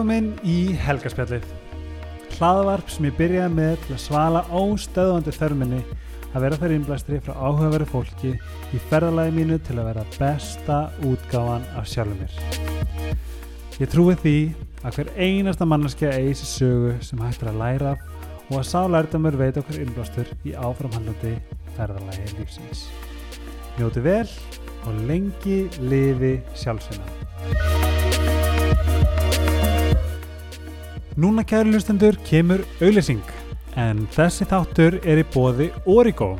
Velkomin í Helgaspjallið. Hlaðvarp sem ég byrjaði með til að svala óstöðvandi þörminni að vera þær innblæstri frá áhugaveri fólki í ferðalagi mínu til að vera besta útgáfan af sjálfum mér. Ég trúi því að hver einasta manneskja eigi sér sögu sem hægt er að læra og að sá lærdamur veit okkur innblástur í áframhandlandi ferðalagi lífsins. Njóti vel og lengi lifi sjálfsvinna. Núna kæru hlustendur kemur auðlýsing en þessi þáttur er í bóði Origo.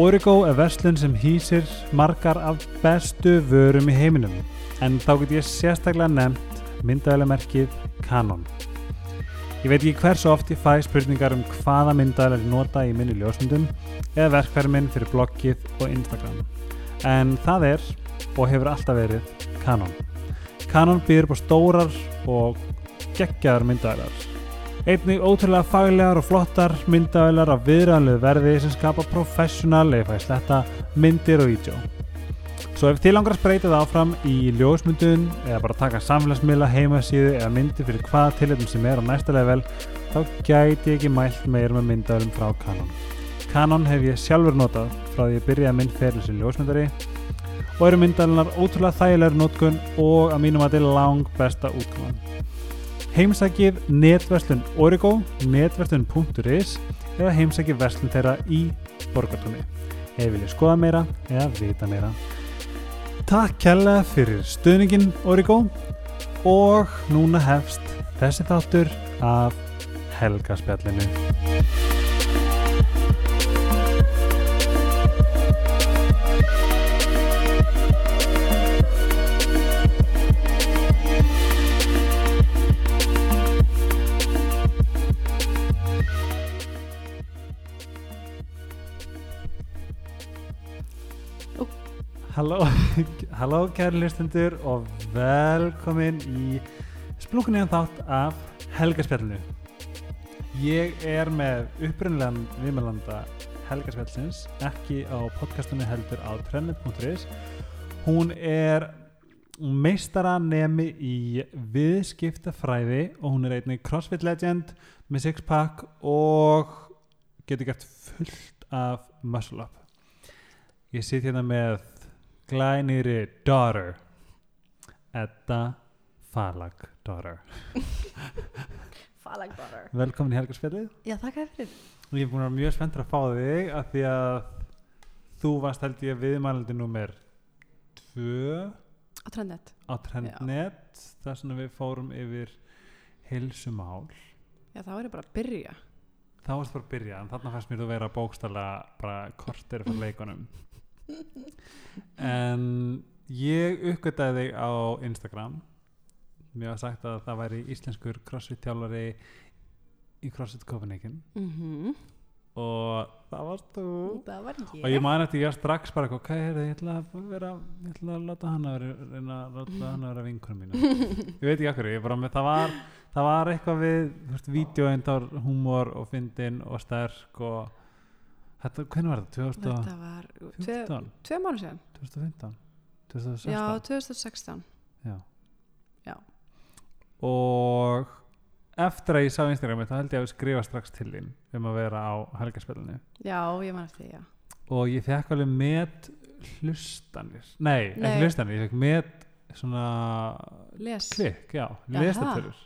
Origo er verslun sem hýsir margar af bestu vörum í heiminum en þá get ég sérstaklega nefnt myndavælemerkið Canon. Ég veit ekki hversu oft ég fæ spurningar um hvaða myndavælar ég nota í minni ljósmyndum eða verkfæri minn fyrir bloggið og Instagram. En það er og hefur alltaf verið Canon. Canon býður på stórar og geggjaðar myndavælar. Einnig ótrúlega faglegar og flottar myndavælar af viðræðanlegu verði sem skapa professional eða fæði sletta myndir og vídeo. Svo ef þið langar að spreita það áfram í ljósmyndun eða bara taka samfélagsmiðla heimasíðu eða myndi fyrir hvaða tilhættum sem er á næsta level þá gæti ég ekki mælt meir með myndavælum frá Canon. Canon hef ég sjálfur notað frá því ég byrjaði minn feril sem ljósmyndari og eru myndavælunar ótrúlega þægilegur notkun og að mínum að þetta er lang besta útkoman. Heimsækið netverslun Origo, netverslun.is eða heimsækið verslun þeirra í borgartóni. Ef viljið skoða meira eða vita meira. Takk kærlega fyrir stuðningin Origo og núna hefst þessi þáttur af helgaspjallinu. Halló, kæri hlustundur og velkomin í splunkunniðan þátt af helgaspjallinu. Ég er með upprunnilegan viðmælanda helgaspjallsins, ekki á podcastunni heldur á trendnet.is. Hún er meistaranemi í viðskiptafræði og hún er einnig CrossFit legend með sixpack og getur gert fullt af muscle up. Ég sitt hérna með glænýri daughter. Edda Falag daughter. Falag daughter. Velkomin í helgarspjallið Já, þakka fyrir. Ég er búin að vera mjög spenntur að fá þig af því að þú varst held ég viðmælandi nummer 2 Á trendnet. á Trendnet þar sem við fórum yfir heilsumál. Já, er ég bara að byrja. Þá varst bara að byrja en þarna fannst mér þú vera bókstala bara kortir frá leikunum en ég uppgötaði þig á Instagram. Mér var sagt að það væri íslenskur crossfit þjálfari í CrossFit Copenhagen. Mm og það varst þú. Það var ég. Og ég man eftir ég strax bara ok, heyrðu, ég ætla að vera ég ætla að láta hann að vera vera vinkunum mína ég veit ekki okkur, ég bara með það var það var eitthvað við, þú veist, vídeoendar humor og fyndin og sterk og þetta, hvernig var þetta? 2014? Þetta var tvö, tvö mánu síðan 2015? 2016? Já, 2016 Já. Já. og eftir að ég sá Instagrami þá held ég að skrifa strax til þín um að vera á helgarspilinu Já, ég man eftir já og ég fekk alveg met hlustanir nei, Nei. ekki hlustanir, ég fekk met svona Les klikk, já, Jaha. lestartölur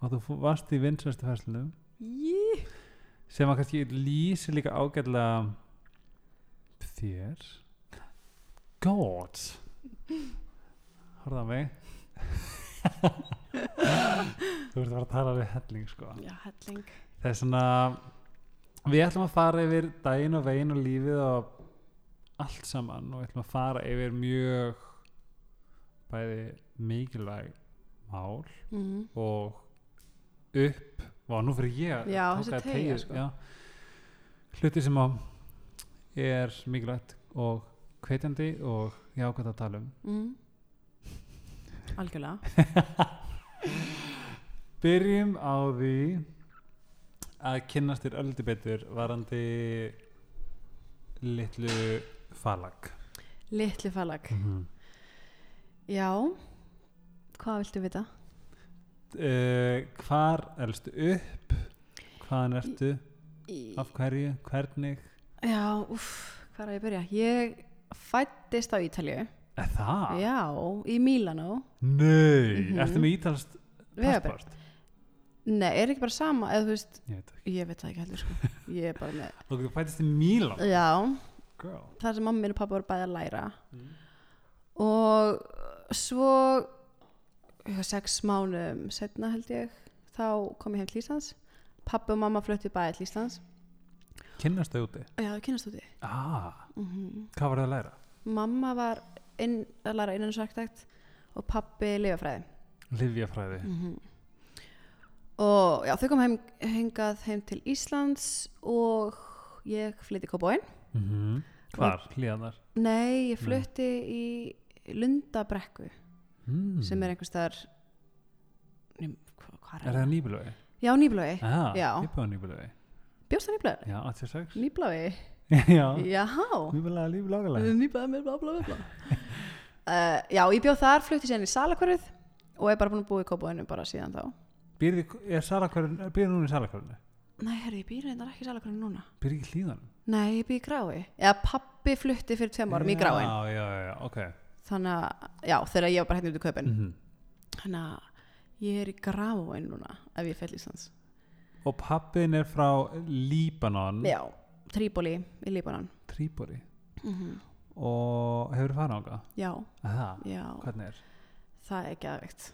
og þú varst í vinsvæstu færslunum Jí sem að kannski lýsir líka ágætlega þér. God. Horfða á mig. Þú ert að fara að tala við helling sko. Já, helling. Það er svona við ætlum að fara yfir daginn og veginn og lífið og allt saman og við ætlum að fara yfir mjög bæði mikilvæg mál mm og upp og nú fyrir ég Já, að teygja, sko. hluti sem er mikilvægt og hvetjandi og jákvæmt að tala um mm. Algjörlega byrjum á því að kynnast þér öldi betur varandi litlu falag Litli falag mm -hmm. Já Hvað viltu vita? Uh, hvar elstu upp hvaðan ertu, Í, af hverju, hvernig já, uff, hvað er að ég byrja? Ég fættist á Ítalju. það? Já, í Mílanó. Nei, Mhm. ertu með ítalst passport? Nei, er ekki bara sama, eða þú veist, Ég veit ég veit það ekki heldur, sko. Ég er bara með, og þú fættist í Mílan já, Girl þar sem mamma minn og pappa voru bæði að læra. Mm. Og svo, sex mánuðum setna held ég, þá kom ég heim til Íslands. Pappi og mamma fluttu bæði til Íslands. kynnast þau úti? Já, við kynast úti. ah, Mm hvað var það að læra? Mamma var inn, að læra innansarktækt og pappi lifafræði. Livjafræði Mm Og já, þau kom heim, hengað heim til Íslands og ég flytti í Kópóin. mm -hmm. hvar, hlíðanar Nei, ég flutti í Lundabrekku mm. sem er einhvers hvað er er það nýbulögi? Já, nýbulögi Bjóst það Nýblói? já, 86 Nýblói? já, bla bla. uh, já, ég bjóð þar, flutti síðan í Salakvarið og er bara búin að búa í Kópóinu bara síðan þá. býrði, núna í salakvarunni? Nei, herri, ég býr reyndar ekki í Salakvarið núna. býrði ekki í hlíðanum? Nei, ég býr í Grái. Eða pappi flutti fyrir tveim árum í Gráin. já, já, já, ok Þannig að, já, þegar ég var bara hérna út í kaupin. mm Þannig að ég er í Gráin núna ef ég fell Íslands. og pappin er frá Líbanon Já, Tríbóli í Líbanon. Tríbori Mm og hefur farið ánga? Já, það, já, hvernig er? það er geðveikt.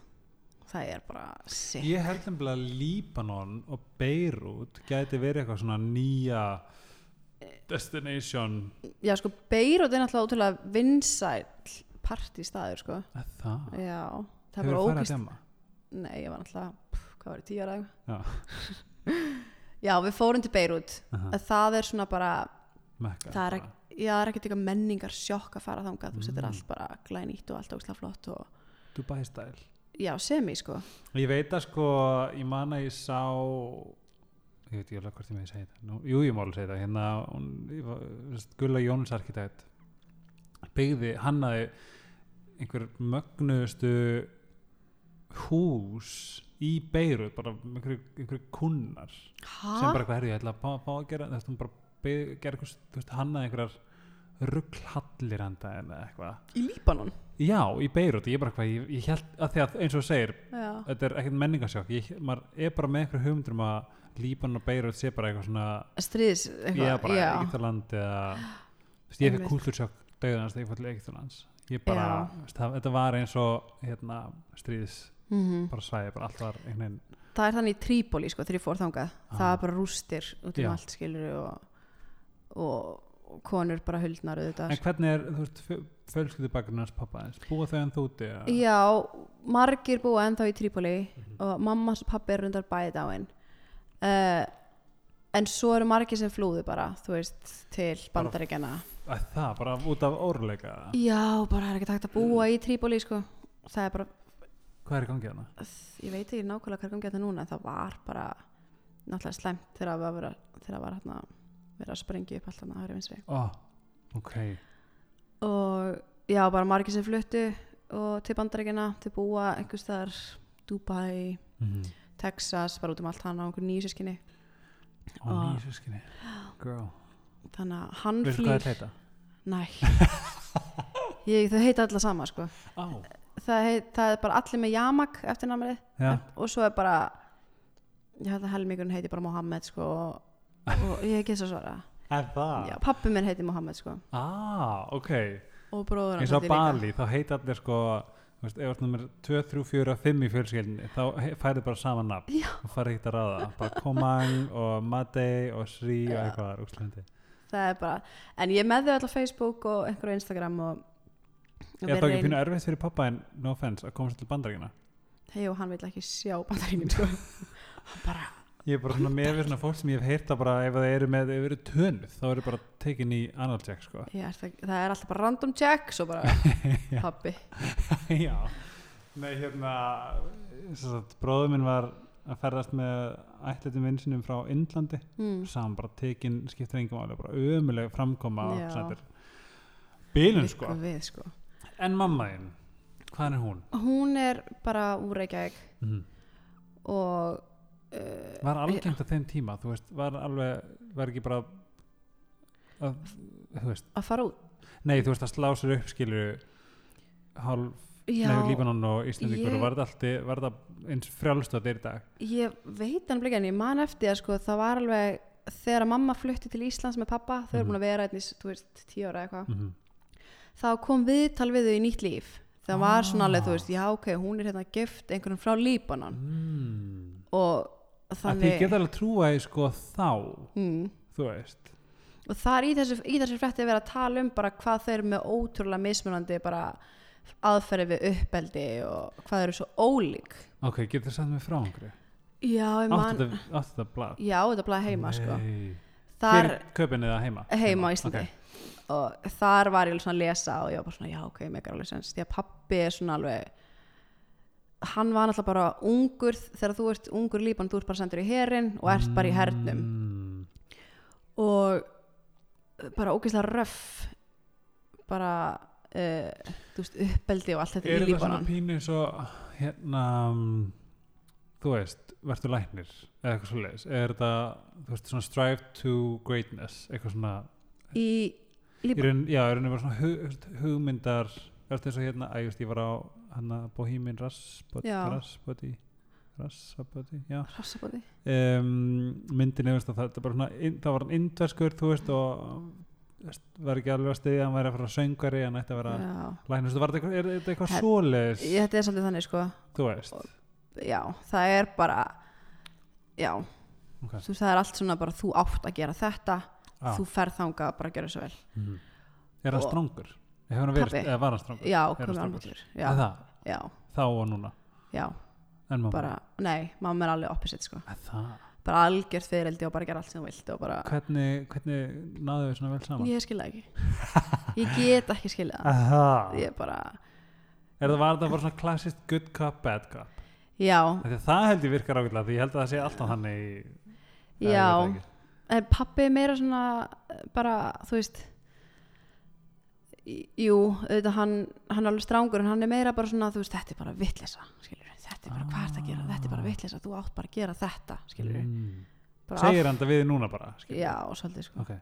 Það er bara sick. Ég held nefnilega að Líbanon og Beirut gæti verið eitthvað svona nýja destination Já, sko, Beirut er náttúrulega ótrúlega vinsæll partístaður, sko. að það, Já, það hefur að ógist. Nei, ég var pff, hvað var ég, tíu ára Já. Já, við fórum til Beirut. Aha, En Það er svona bara, Mekka það er ekki, já, er ekkert eitthvað menningar sjokk að fara þangað. Þú veist, þetta er Mm. allt bara glænýtt og allt ógstlega flott og, Dubai style já, semi, sko. Ég veit að sko, ég man að ég sá ég veit ekki alveg hvort ég með segja þetta Jú, ég má alveg segja þetta hérna, var, Gulla Jóns arkitekt byggði, hannaði einhver mögnuðustu hús í Beirut bara einhverju, einhverju kunnar Hæ? sem bara eitthvað herri, ég ætla að fá að gera þetta hún bara byggði, gera eitthvað, þú veist, hannaði einhverjar rugghallir enda eða eitthvað Í Líbanon? Já, í Beirut, ég bara eitthvað, ég, ég held að því að eins og þú segir, Já. þetta er ekkert menningasjokk ég, er bara með einhverju hugmyndur um að Líban og Beirut sé bara eitthvað svona Stríðs, eitthvað, ég bara já. Egyptaland eða ég Einmitt. fikk kultursjokk döðanast þegar ég fór til Egyptaland ég bara, það, þetta var eins og hérna, stríðis, Mm bara svæði bara allt var einhvern veginn Það er þannig í Trípoli, sko, þegar ég fór þangað. Það Ah. er bara rústir út um allt, skilur og, og, konur bara huldnar auðvitað. en hvernig er, þú veist, hans pappa búa þau en þú úti eða? Já, margir búa ennþá í Trípoli Mhm. og mamma og pappi er rundar bæði dáin uh, en svo eru margir sem flúðu bara þú veist, til bandaríkjana það, bara út af óruleika Já, bara er ekki hægt að búa í Trípoli sko. það er bara, hvað er í gangi hana? ég veit ekki nákvæmlega hvað er gangið þetta núna en það var bara náttúrulega slæmt þegar það var, vera, það var hérna, að sprengja upp allt þarna hægri vinstri. Ó, ok. Og já, bara margir sem fluttu og til bandaríkjana til búa einhvers þar Dubai, mm Texas, bara út um allt hann á einhver nýju sískinni og Og- nýju sískinni girl, þannig að hann veistu hvað flýr það heita? Næ ég, Þau heita alla sama sko. á, það, heit, það er bara allir með Jamak eftir namrið já, og svo er bara ég held að helmingurinn heiti bara Mohammed sko, og, og ég get svo svara? Já, pappi minn heiti Mohammed sko, ah, ok. Og bróður eins hans og á held ég líka. Bali, þá heita allir sko veist, ef það er nummer 2, 3, 4 og 5 í fjölskyldinni, þá færðu bara saman nafn Já. og færðu ekkert að ráða bara Komang og Madei og Sri og eitthvað úrslandi það er bara, en ég með þau alltaf Facebook og einhverju Instagram og, og er það ekki pínu erfitt fyrir pappa en no offense að komast til bandaríkina hei og hann vil ekki sjá bandaríkinn sko. hann bara, ég er bara svona með svona fólk sem ég hef heyrt að bara ef það eru með, ef það eru tönuð þá eru bara tekin í anal check sko er það, það er alltaf bara random check svo bara Já. pappi já, nei hérna sagt, bróður minn var að ferðast með ætletum vinsinum frá Indlandi mm. saman bara tekin, skiptir engum álega bara ömuleg framkoma Já. bilun sko sko. en mamma þín, hvað er hún? hún er bara úr Reykjavík Mm. og uh, Var algengt á þeim tíma, þú veist, var alveg, var ekki bara að, þú veist, að fara út nei, þú veist, að slá sér upp hálf, já, nei, Líbanon og Íslandíkur og var þetta var þetta eins frjálst á þeir í dag ég veit hann blika en ég man eftir að sko, það var alveg þegar mamma flutti til Íslands með pappa þau eru Mhm. búin að vera einnig, þú veist, tíu ára eitthvað mm þá kom við þau í nýtt líf það var svona alveg, Ah. þú veist, já ok, hún er hérna gift einhvern frá Líbanon mm. Og að þannig ég get alveg trúa í sko þá mm, þú veist. Og það er í þessu, í þessu frétti að vera að tala um bara hvað þau eru með ótrúlega mismunandi bara aðferði við uppeldi og hvað þau eru svo ólík. Ok, getur það sagt mig frá einhverju? Já, ég man, áttu þetta, blað? Já, þetta blæði heima sko. Nei. þar, Hér í köpinn eða heima? Heima á Íslandi. ok. og þar var ég svona að lesa og ég var bara svona, já ok, megar alveg sens. Því að pappi er svona alveg hann var náttúrulega bara ungur þegar þú ert ungur líban, þú ert bara sendur í herin og ert bara í hernum. Mm. og bara ógeðslega röff bara uh, þú veist, uppeldi og allt þetta er í þetta svona líbanon. pínu svo hérna mm, þú veist, verður læknir eða eitthvað svo leiðis er þetta, þú veist, svona strive to greatness eitthvað svona? Í raun, já, rauninni bara svona hugmyndar verður eins og hérna, að ég var á hana Bohemian Rhapsody. Rhapsody Rhapsody, um, veist, að það, það, bara svona, in, það var hann indverskur, þú veist og var ekki alveg að stiðja hann væri að fara söngari, hann ætti að vera læknir, þú veist, er þetta eitthvað Ég- þetta er svolítið þannig sko. Þú veist. Já, það er bara já, ok, þú veist, það er allt svona bara þú átt að gera þetta á, þú ferð bara að gera svo vel. Mhm. er hann og- strongur? Hefur hann verið, eða var hann strongur? já, komið það, já, þá og núna? Já, bara, nei, mamma er alveg opposite sko, það, bara algjört fyrireldi og bara gera allt sem þú vilt bara, hvernig, hvernig náðu við svona vel saman? ég skilja ekki. Ég get ekki skilja það. Aha. ég bara, er það var það bara svona klassist good cop, bad cop? Já, Af því að það held ég virkar ágætlega því ég held að það sé alltaf hann í já. En pappi er meira svona bara, þú veist jú, auðvitað hann hann er alveg strángur en hann er meira bara svona þú veist, þetta er bara vittlisa, skilur þetta er bara, hvað er þetta að gera, þetta er bara vittlisa þú átt bara að gera þetta, skilur mm. segir hann það við núna bara skilurðu? já, svolítið sko. Ok,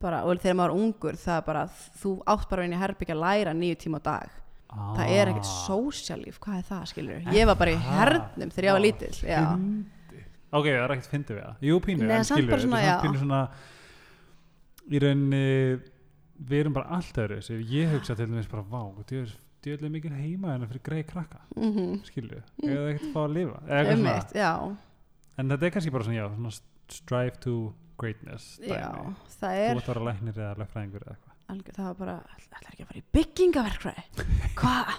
bara, og þegar maður er ungur, það er bara þú átt bara inn í herbyggja að læra nýju tíma á dag. Ah. það er ekkert sósjalíf, hvað er það, skilur ég var bara í hernum þegar ég var lítill ok, það er ekkert fyndið við það. Jú pínu, Nei, en skilur svona, þetta er já. pínu svona í rauninni við erum bara allt öðru ég hugsa til dæmis bara, vá, djöðlega mikið heima en fyrir greið krakka. Mm skilur, eða ekkert fá að lifa? Eða eitthvað svona. en þetta er kannski bara svona, já, svona strive to greatness já, það þú er ert að vera læknir eða lögfræðingur eða eitthvað. Það var bara, ætlar ekki að fara í byggingaverkfræði? Hvað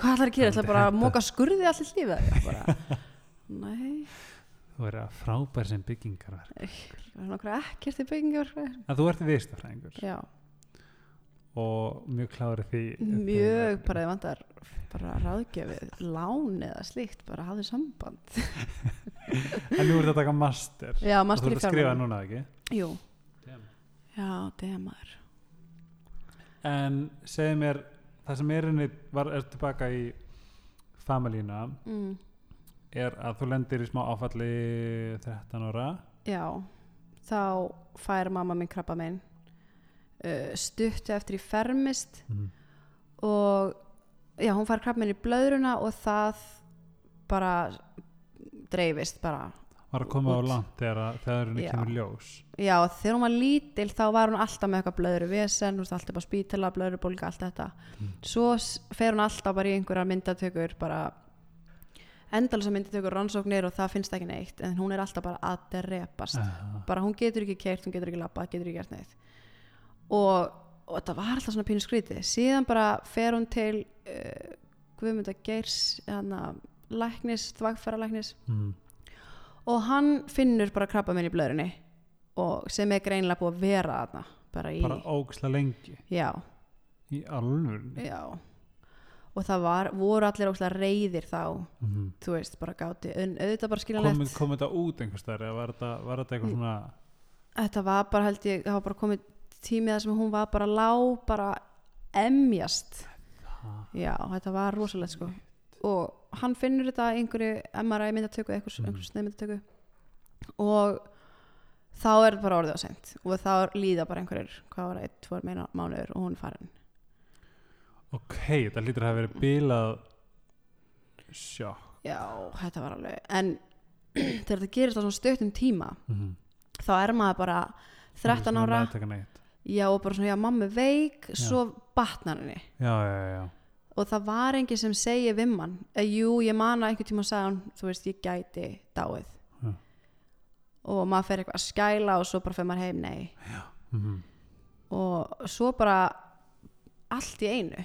hvað ætlar að gera, ætlar bara að móka skurði allir lífið ég nei. Þú verður að frábær sem byggingar það er nokkru ekkert í byggingaverkfræði. En þú ert viðstafræðingur já, og mjög klári því mjög bara þið vantar bara ráðgjöfið, lán eða slíkt bara hafðu samband. En nú ert að taka master. Já, og þú master í ert að skrifa fjármálum. núna ekki? Jú, já, demar en segðu mér það sem er henni var er tilbaka í familína mm. er að þú lendir í smá áfalli 13 ára. Já, þá fær mamma minn krabba minn uh, stuttu eftir í fermist mm. og já, hún fær krabba minn í blöðruna og það bara dreifist bara var að koma á Út. langt þegar, að- þegar henni kemur ljós já, þegar hún var lítil þá var hún alltaf með eitthvað blöðru vesen, alltaf bara spítala blöðrubólga, allt þetta Mm. svo fer hún alltaf bara í einhverjar myndatökur bara endalisa myndatökur, rannsóknir og það finnst ekki neitt en hún er alltaf bara að drepast uh, bara hún getur ekki keirt, hún getur ekki labbað, getur ekki gert neitt og, og þetta var alltaf svona pínu skrítið. Síðan bara fer hún til uh, Guðmunda Geirs hana, læknis, þvagfæralæknis mm. og hann finnur bara krabba minn í blöðrunni og sem er greinilega búið að vera þarna bara í, bara ógislega lengi. Já, í alvörunni. Já. Og það var, voru allir óslega reyðir þá. Mm. þú veist, bara gáti auðvitað bara skiljanlegt. Kom þetta út einhvers þar eða var þetta, eitthvað svona þetta var bara held ég, það var bara komið tímið þar sem hún var bara lá bara emjast. Já, þetta var rosalegt sko. Og hann finnur þetta einhverju MRI myndatöku einhvers, Mhm. einhvers sneiðmyndatöku og þá er þetta bara orðið á sent og þá líða bara einhverjir hvað var það, einn, tvoir meina mánuður og hún farin. Ok, þetta lítur að hafa verið bilað sjá já, þetta var alveg en þegar þetta gerist á svona stöttum tíma mm þá er maður bara 13 ára já og bara svona, já mamma veik. Svo batnar henni. Já, já, já, og það var enginn sem segi við mann. Eh, jú, ég man að einhvern tíma sagði hann þú veist, ég gæti dáið. Og maður fer eitthvað að skæla og svo bara fer maður heim, nei. Mm og svo bara allt í einu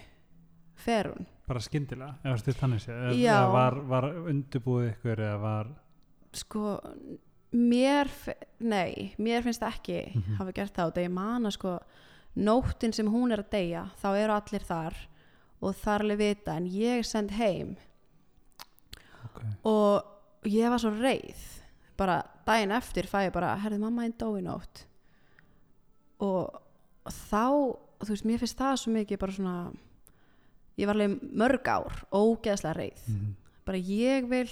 fer hún. Bara skyndilega, eða eða var, var undirbúið ykkur eða var sko, mér nei, mér finnst það ekki Mhm. hafa gert það. Og þegar ég man að sko nóttin sem hún er að deyja þá eru allir þar og þar alveg vita. En ég er send heim. Ok, og ég var svo reið. Bara daginn eftir fæ ég bara herði mamma einn dó í nótt. Og þá þú veist, mér finnst það svo mikið bara svona ég var alveg mörg ár ógeðslega reið. Mm bara ég vil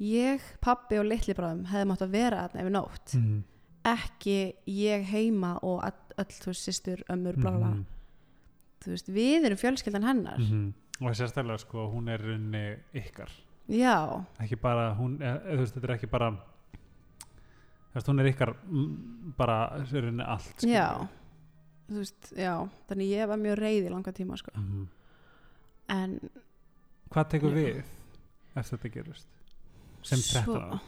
ég, pappi og litli bráðum hefði mátt að vera þarna yfir nótt mm ekki ég heima og öll, þú ömmur, bla bla bla Mhm. þú veist, við erum fjölskyldan hennar -hmm. og sérstaklega sko, hún er runni ykkar já, ekki bara, hún er, eða, þú veist, þetta er ekki bara þú veist, hún er ykkar mm, bara runni allt skilur já þú veist, já, þannig ég var mjög reið í langa tíma sko. Mhm. en hvað tekur Já. við eftir þetta gerist sem 13 ára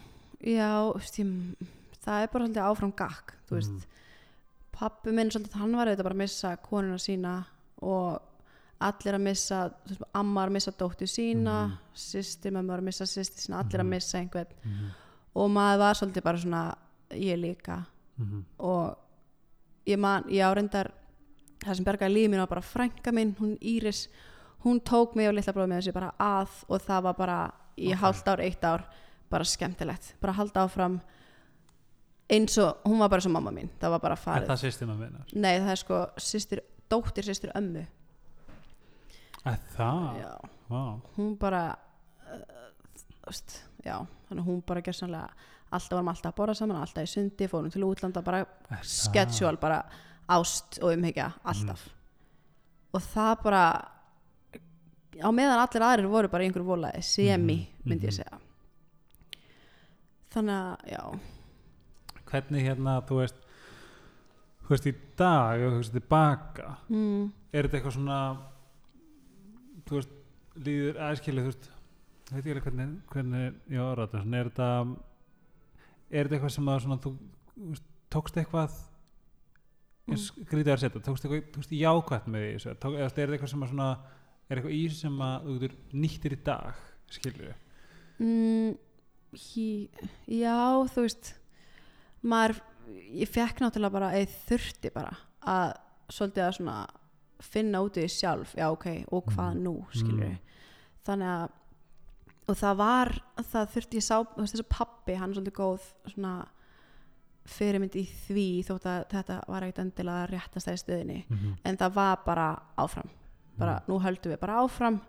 já, ég, það er bara svolítið áfram gakk Mhm. pappi minn svolítið, hann var auðvitað bara að missa konuna sína og allir að missa þú veist, amma er að missa dóttu sína systir með maður að missa systir sína allir að Mhm. missa einhvern Mhm. og maður var svolítið bara svona ég líka Mhm. og ég man, ég árendar það sem bergaði lífið mín var bara frænka minn, hún Íris hún tók mig og litla bróðum með þessu bara að og það var bara í Ok. hálft ár, eitt ár bara skemmtilegt, bara halda áfram eins og, hún var bara svo mamma mín, það var bara er farið það sýstina minnar? nei það er sko systir, dóttir systir ömmu er það? já, Vá. hún bara uh, veist, já, þannig hún bara gerðsannlega alltaf varum alltaf að borða saman, alltaf í sundi fórum til útlanda, bara Er schedule bara ást og umhyggja alltaf og það bara á meðan allir aðrir voru bara í einhverju volaði semi Mhm, myndi ég mhm. segja. Þannig að já. Hvernig hérna, þú veist þú veist, í dag ef þú veist tilbaka mm, er þetta eitthvað svona þú veist, líður aðskilið þú veist, ég veit ekki alveg hvernig, hvernig ég orða þetta, svona er þetta er þetta eitthvað sem að svona þú, þú veist, tókst eitthvað eins grítið að setja, tókst eitthvað þú veist, jákvætt með því Tók, eða er þetta eitthvað sem að svona er eitthvað í þessu sem að þú getur nýttir í dag, skilur mm, hí, já þú veist maður, ég fekk náttúrulega bara eða þurfti bara að svolítið að svona finna út í því sjálf, já ok, og hvað Mm. nú skilur Mm. þannig að og það var, það þurfti ég sá þessi pappi, hann er svolítið góð svona fyrirmynd í því þótt að þetta var ekkert endilega réttast í stöðinni, mm -hmm. en það var bara áfram, bara Mm. nú höldum við bara áfram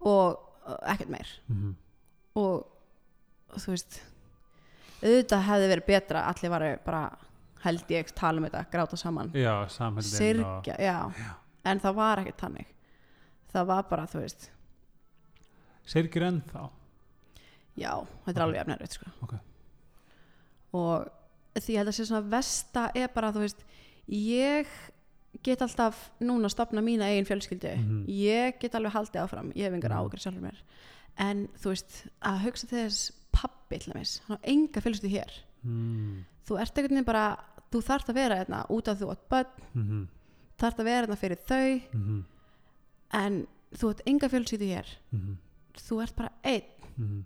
og uh, ekkert meir Mm og þú veist auðvitað hefði verið betra allir varu bara held ég tala um þetta, gráta saman já, samhældin og sirkja, já. en það var ekkert þannig það var bara, þú veist sirkir ennþá já, þetta er alveg efnærið sko. Ok. og því ég held að sé svona versta er bara, þú veist ég get alltaf núna að stopna mína eigin fjölskyldu Mhm. ég get alveg haldið áfram, ég hef engar Mhm. ágjur sjálfur mér en þú veist, að hugsa þess pappi til dæmis, hann á enga fjölskyldu hér mm. þú ert einhvern veginn bara þú þarft að vera hérna út af þú átt börn Mm -hmm. þarft að vera hérna fyrir þau Mm -hmm. en þú ert enga fjölskyldu hér Mm þú ert bara einn -hmm.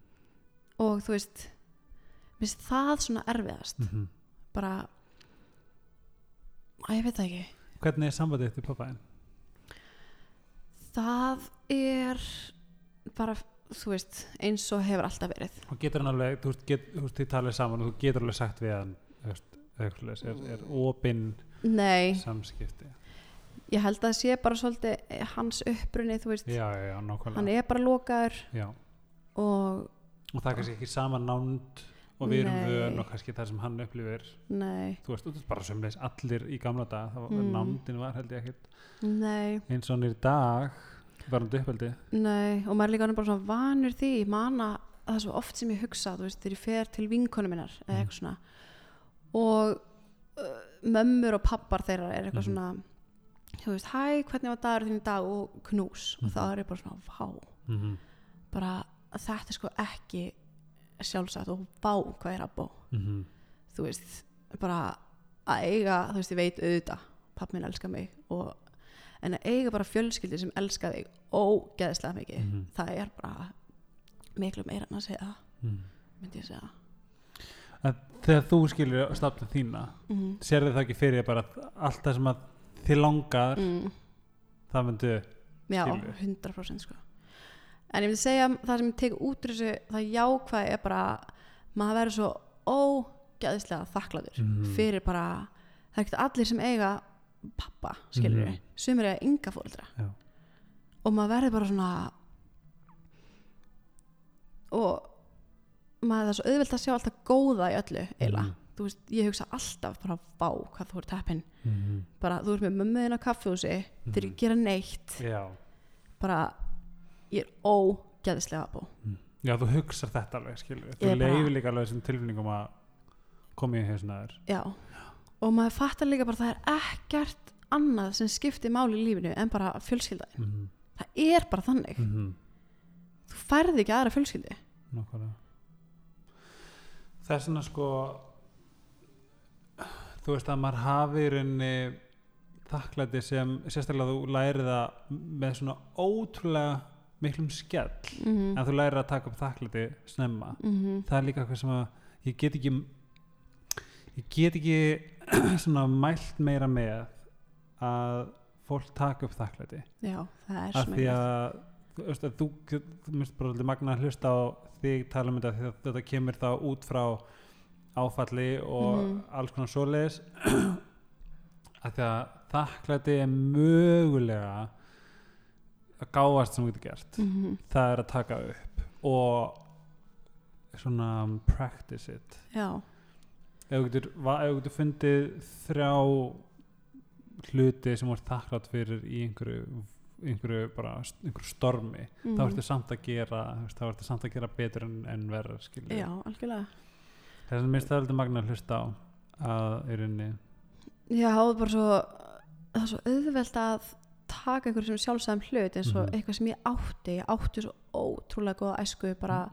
og þú veist minnst það svona erfiðast Mm bara að ég veit það ekki hvernig er sambandið til pappaðin? það er bara þú veist eins og hefur alltaf verið. Og getur hann alveg, þú veist, þú veist, þið talið saman og þú getur alveg sagt við hann þú veist, svoleiðis, er, er opinn nei, samskipti? Ég held að það sé bara svolítið eh, hans upprunni þú veist, já, já, já, hann er bara lokaður já. og og það er kannski ekki sama nánd og við erum vön og kannski það sem hann upplifir nei, þú veist, bara sömulegis allir í gamla dag þá var Mm. nándin var held ég ekkert eins og hann er í dag var hann uppveldi Nei, og maður er líka bara svona vanur því, ég man að það svo oft sem ég hugsa, þú veist, þegar ég fer til vinkonu minnar eða Mhm. eitthvað svona og uh, mömmur og pappar þeirra er eitthvað Mhm. svona þú veist, hæ, hvernig var dagur þín í dag og knús, og Mhm. þá er bara svona vá, mm -hmm. bara þetta er sko ekki sjálfsagt og vá hvað er að bó Mm þú veist, bara að eiga, þú veist, ég veit auðvitað pappi minn elskar mig og en að eiga bara fjölskyldi sem elskar þig ógeðslega mikið Mhm. það er bara miklu meira en að segja mm. myndi ég segja þegar þú skilur stafna þína mm. sérðu það ekki fyrir bara að allt það sem að þið langar Mm. það myndu já, Skilur. 100% sko en ég myndi segja það sem ég tek út úr þessu það jákvæði er bara maður verður svo ógeðslega þakklaður Mhm. fyrir bara það er ekkert allir sem eiga pappa, skilur við, Mhm. sumir eiga ynga fóreldra Já. og maður verður bara svona og maður er svo auðvelt að sjá alltaf góða í öllu eiginlega, Mhm. þú veist, ég hugsa alltaf bara vá, hvað þú ert heppin mm bara, þú ert með mömmuðin á kaffehúsi Mhm. þeir ekki gera neitt já. bara, ég er ógeðslega bó. Já, þú hugsar þetta alveg skilur þú Ég bara- leifir líka alveg þessum tilfinningum að koma í hausna þér já, og maður fattar líka bara það er ekkert annað sem skiptir máli í lífinu en bara fjölskyldaðin mm það er bara þannig, -hmm. þú færði ekki aðra fjölskyldi Nákvæmlega. Það er svona sko þú veist að maður hafi í rauninni þakklæti sem sérstaklega þú lærið það með svona ótrúlega miklum skell mm en þú lærið að taka upp þakklæti snemma. -hmm. það er líka eitthvað sem að ég get ekki ég get ekki svona mælt meira með að fólk taka upp þakklæti. Já, það er af svo því að þú að þú, þú minnst bara magna að hlusta á þig tala um þetta að þetta kemur þá út frá áfalli og Mhm. alls konar svoleiðis. Af því að þakklæti er mögulega að gáast sem þú getur gert mm það er að taka upp og svona practice it. Já, ef þú getur, getur fundið þrjá hluti sem voru þakklátt fyrir í einhverju einhverju bara einhverju stormi mm þá ertu samt að gera þá ertu samt að gera betur en, en skilur já, algjörlega. Þess að er aldrei magna að hlusta á að rauninni já, það er bara svo það er svo auðvelt að taka einhverju sem sjálfsæðum hlut eins og Mhm. eitthvað sem ég átti ég átti svo ótrúlega góða æsku bara,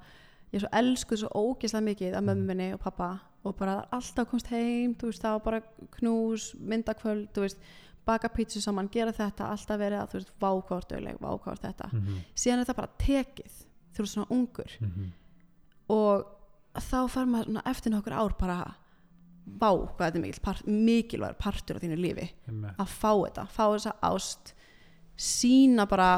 ég svo elskuð svo ógeðslega mikið af mömmu Mhm. minni og pappa og bara alltaf komst heim, þú veist, það var bara knús, myndakvöld, þú veist baka pítsu saman, gera þetta, alltaf verið að þú veist, vákvartöðleg, vákvart þetta mm -hmm. síðan er þetta bara tekið þú veist svona ungur og þá fer maður eftir nokkur ár bara vá hvað þetta er mikil part, mikilvægur partur á þínu lífi að fá þetta, fá þessa ást sína bara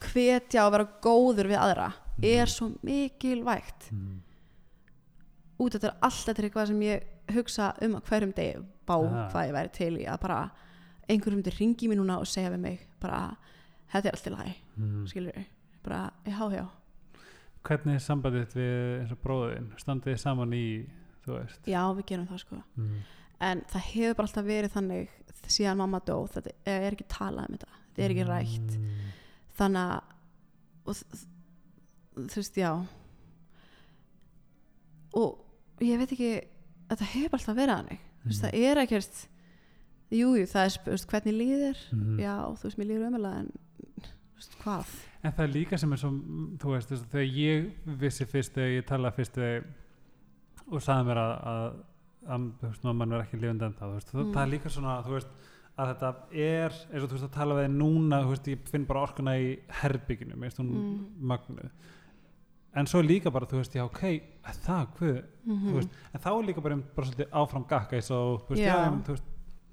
hvetja og vera góður við aðra er svo mikilvægt. Út af þetta er alltaf til eitthvað sem ég hugsa um að hverjum degi bá Aha. hvað ég væri til í að bara einhverjum myndi ringi mér núna og segja við mig bara, þetta er allt í lagi. Mm. skilur við, bara, já, já. Hvernig er sambandið þitt við eins og bróðin standið þið saman í þú veist? Já, við gerum það sko. Mm. En það hefur bara alltaf verið þannig síðan mamma dó, þetta er ekki talað um þetta þetta er ekki rætt. Mm. þannig að þú veist, já. Og ég veit ekki þetta hefur alltaf verið þannig. Þú veist, það er ekkert jújú, jú, það er þú veist, hvernig líður Mhm. já, þú veist, mér líður ömulega en þú veist, hvað? En það er líka sem er svo, þú veist, þegar ég vissi fyrst, þegar ég talaði fyrst og sagði mér að, að, að þú veist, mamman er ekki lifandi en það, veist, Mm. það er líka svona, veist, að þetta er, eins og þú veist, að tala við núna, ég finn bara orkuna í herbygginu, mér veist, hún Mm. magnuð. En svo líka bara, þú veist, já, ok, það, hvað, mm þú veist, en þá er líka bara, bara svolítið áfram gakka, eins og, þú veist, Já. já, þú veist,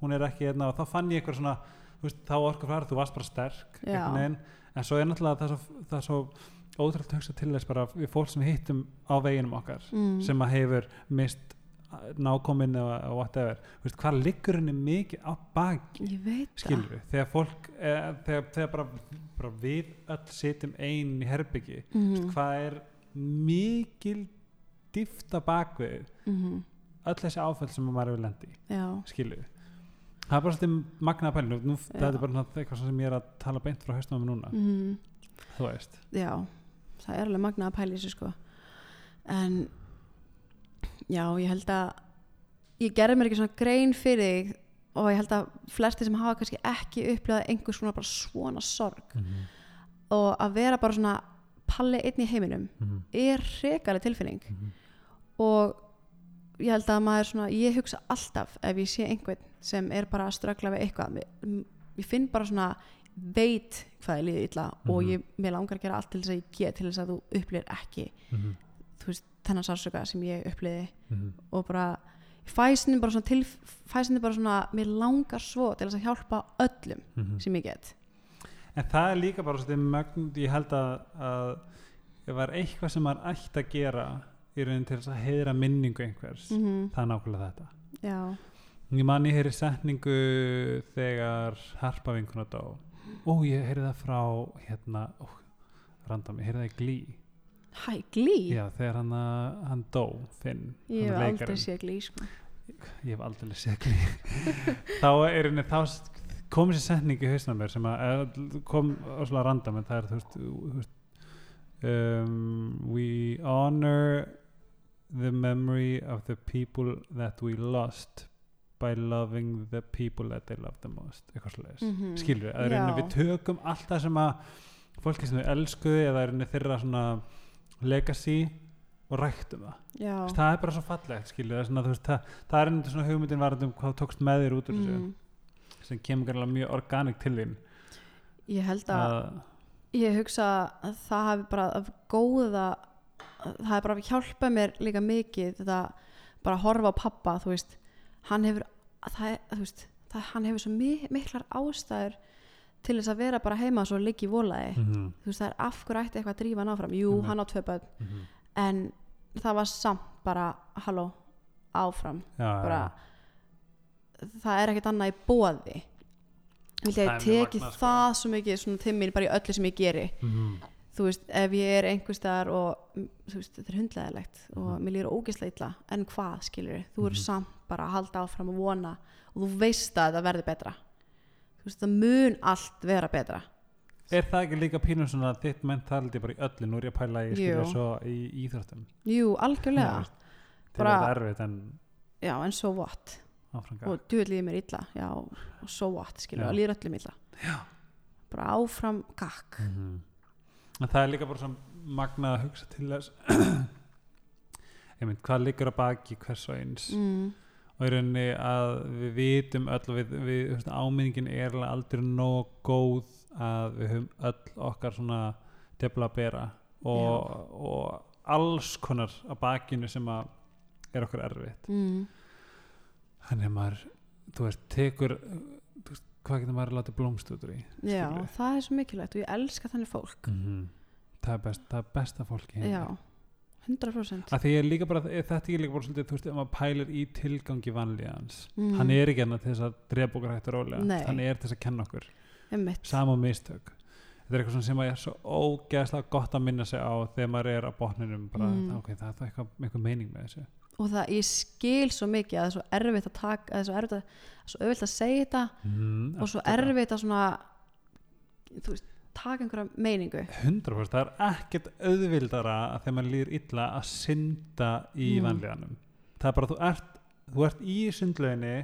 hún er ekki hérna, og þá fann ég eitthvað svona, þú veist, þá orka frá þú varst bara sterk, Já. einhvern veginn, en svo er náttúrulega það svo, það svo ótrúlega hugsa til þess bara við fólk sem hittum á veginum okkar mm. sem að hefur mist nákominn eða whatever. Þú veist, hvað liggur henni mikið á baki? Ég veit skilur við, þegar fólk eh, þegar, þegar bara, bara við öll sitjum ein í herbyggi það mm hvað er mikil dýfta bakvið -hmm. öll þessi áfæll sem maður hefur lendi já, skilu það er bara svolítið magnaða pælinu nú, þetta er bara eitthvað sem ég er að tala beint frá haustum á mig núna, mm þú veist. Já það er alveg í þessu sko. En já, ég held að ég gerði mér ekki svona grein fyrir þig og ég held að flesti sem hafa kannski ekki upplifað einhvers svona bara svona sorg mm -hmm. og að vera bara svona palli einn í heiminum Mm er hrekaleg tilfinning -hmm. og ég held að maður svona, ég hugsa alltaf ef ég sé einhvern sem er bara að ströggla við eitthvað ég finn bara svona veit hvað ég líði illa og Mhm. ég, mér langar að gera allt til þess að ég get til þess að þú upplýðir ekki þú veist, þennan sársöka sem ég upplýði og bara fæsinu bara svona til fæsinu bara svona, mér langar svo til að hjálpa öllum sem ég get. En það er líka bara svolítið mögn ég held að, að það er eitthvað sem maður ætti að gera í raunin til að heiðra minningu einhvers mm það er nákvæmlega þetta. Já, ég man ég heyri setningu þegar harpa vinkuna dó. Ó ég heyri það frá hérna, ó, random, ég heyri það í glý hæ, glý já þegar hann, að- hann dó Finn, ég hann hef leikarinn. aldrei séð glý sko. ég hef aldrei séð glý þá er henni þá kom þessi setning í hausna mér sem að kom svona random en það er þú veist, þú veist um, we honor the memory of the people that we lost by loving the people that they love the most eitthvað svolítið Mhm. skilur við, að við tökum allt það sem að fólki sem þau elskuðu eða rauninni þeirra svona legacy og ræktum það. Já, það er bara svo fallegt er, svona, veist, það, það er einnig svona hugmyndin varðandi um hvað tókst með þér út úr þessu mm, sem kemur gæmlega mjög organik til þín. Ég held að að, ég hugsa að það hafi bara að góða það hefur bara hjálpað mér líka mikið þetta bara að horfa á pappa þú veist, hann hefur það, þú veist, það, hann hefur svo mi miklar ástæður til þess að vera bara heima svo liggi í volaði mm þú veist það er af hverju ætti eitthvað að drífa hann áfram? Jú, Einmitt. hann á tvö börn. -hmm. en það var samt bara halló, áfram. Já, bara það er ekkert annað í bóði vildi Það ég teki magnað, sko. það svo mikið svona til mín bara í öllu sem ég geri. Mm þú veist, ef ég er einhvers staðar og mm, veist, þetta er hundleðilegt og Mhm. mér lýra ógeðslega illa, en hvað skilur þú eru Mhm. samt bara að halda áfram og vona og þú veist að þetta verður betra veist, það mun allt vera betra. Er það ekki líka pínur svona þitt mentality bara í öllu, nú er ég að pæla í í íþróttum. Jú, algjörlega, að þetta er erfitt en já, en so what? Áfranga og djúvel líður mér illa, já, og so what skilur, og líður öllum illa. Já. bara áfram gakk Mhm. en það er líka bara magnað að hugsa til þess ég mynd, hvað liggur að baki hvers og eins? Mm, og í rauninni að við vitum öll við, við veist, áminningin er aldrei nóg góð að við höfum öll okkar svona tefla að bera og, og alls konar að bakinu sem að er okkur erfitt. Mm, þannig að maður, þú veist, tekur þú veist, hvað getur maður að láta blómst út úr í já, það er svo mikilvægt og ég elska þannig fólk. Mm það, er best, það er besta fólki já, 100% að því ég líka bara, þetta ekki líka bara svolítið, þú veist, ef maður pælir í tilgangi vanlíðans Mm. hann er ekki hérna til þess að drepa okkur hægt og rólega. Hann er til þess að kenna okkur. Sama mistök. Þetta er eitthvað sem er svo ógeðslega gott að minna sig á þegar maður er á botninum bara, Mm. ok, það er það eitthvað, eitthvað meining með þessu. Og það, ég skil svo mikið að það er svo erfitt að taka að það er svo erfitt að, svo auðvilt að segja þetta mm, og svo erfitt að svona þú veist, taka einhverja meiningu. 100% það er ekkert auðvildara þegar maður líður illa að synda í Mm. vanlíðanum. Það er bara, þú ert, þú ert í sundlauginni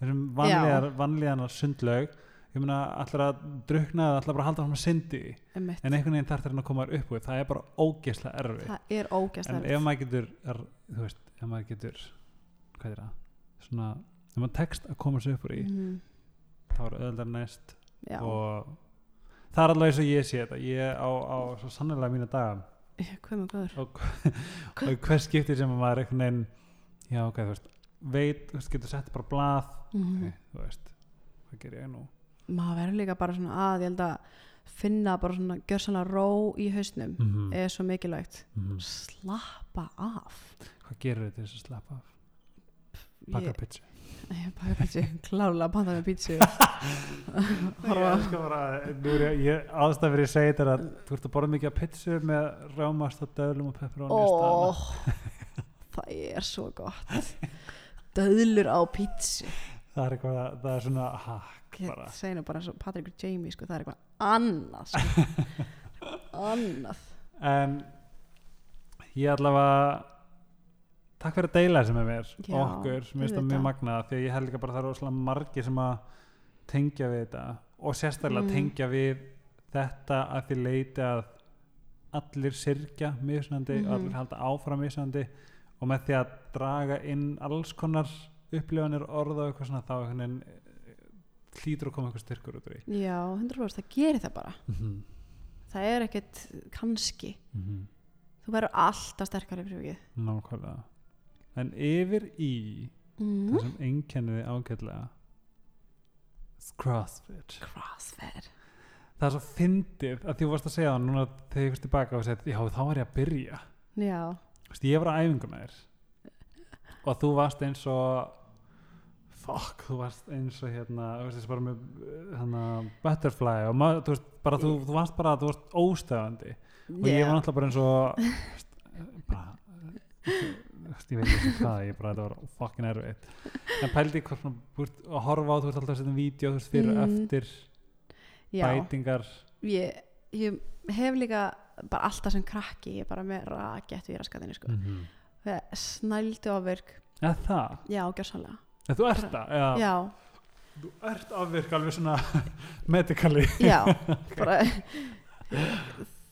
þessum vanlíðar, vanlíðanar sundlaug. Ég meina, allar að drukna eða allar bara halda fram að syndi en einhvern veginn þarf þeirra að koma upp úr. Það er bara ógeðslega erfið það er ógæst en ef maður getur er, þú veist, ef maður getur hvað er það? Svona, ef maður tekst að koma sér upp úr í mm, þá er auðvitað næst já, og það er alveg eins og ég sé þetta. Ég á, á svo sannlega mína daga. Hvað með góður og, og hver skiptir sem að maður einhvern veginn já ok, þú veist, veit þú veist, getur sett bara blað. Mm, ok, þú veist, hvað ger ég nú? Maður verður líka bara svona að ég held að finna bara svona gjörsanlega ró í hausnum mm er svo mikilvægt. -hmm. slappa af. Hvað gerir þetta þess að slappa af? Baka Ég- pizza Pítsu, klárlega að panta með pítsu. Ástæð fyrir að segja þetta að þú ert að borða mikið af pizzu með rámast og döðlum og pepperoni. Ó, það er svo gott. Döðlur á pítsu. Það er eitthvað það er svona hakk bara. bara eins og Patrick og Jamie sko, það er eitthvað annað sko. annað. En ég allavega takk fyrir að deila þessu með mér Já, okkur, mér finnst það mjög magnað því að ég held líka bara að það eru svona margir sem að tengja við þetta og sérstaklega Mm. tengja við þetta að því leiti að allir syrkja misnandi Mhm. og allir halda áfram misnandi og með því að draga inn alls konar upplifanir orða og eitthvað svona þá eh, hlýtur að koma eitthvað styrkur út úr því. Já, 100% það gerir það bara. Mm -hmm. það er ekkert kannski. Mm þú verður alltaf sterkari fyrir vikið. Nákvæmlega en yfir í mm. það sem einkenniði ágætlega crossfit. Crossfit. Það er svo fyndið að því þú varst að segja það núna þegar ég fyrst tilbaka og segja já þá var ég að byrja. Já, Vist, ég var á æfingu með þér. Og þú varst eins og fuck, þú varst eins og hérna, þú veist þessi bara með hérna, butterfly og maður, þú veist, bara þú, þú varst bara, þú varst óstöðandi. Og ég var náttúrulega bara eins og bara ég veit ekki hvað, ég bara, þetta var fucking erfitt. En pældi hvað svona, veist, að horfa á, þú veist alltaf setja um vídeo, þú veist, fyrir og Mm. eftir Já, bætingar. Ég, ég hef líka bara alltaf sem krakki ég er bara með rakett við raskatinu sko. mm -hmm. mm. snældu ávirk eða það, já, gjörsanlega eða þú ert það? Eða, já, þú ert afvirk alveg svona medically. Já, bara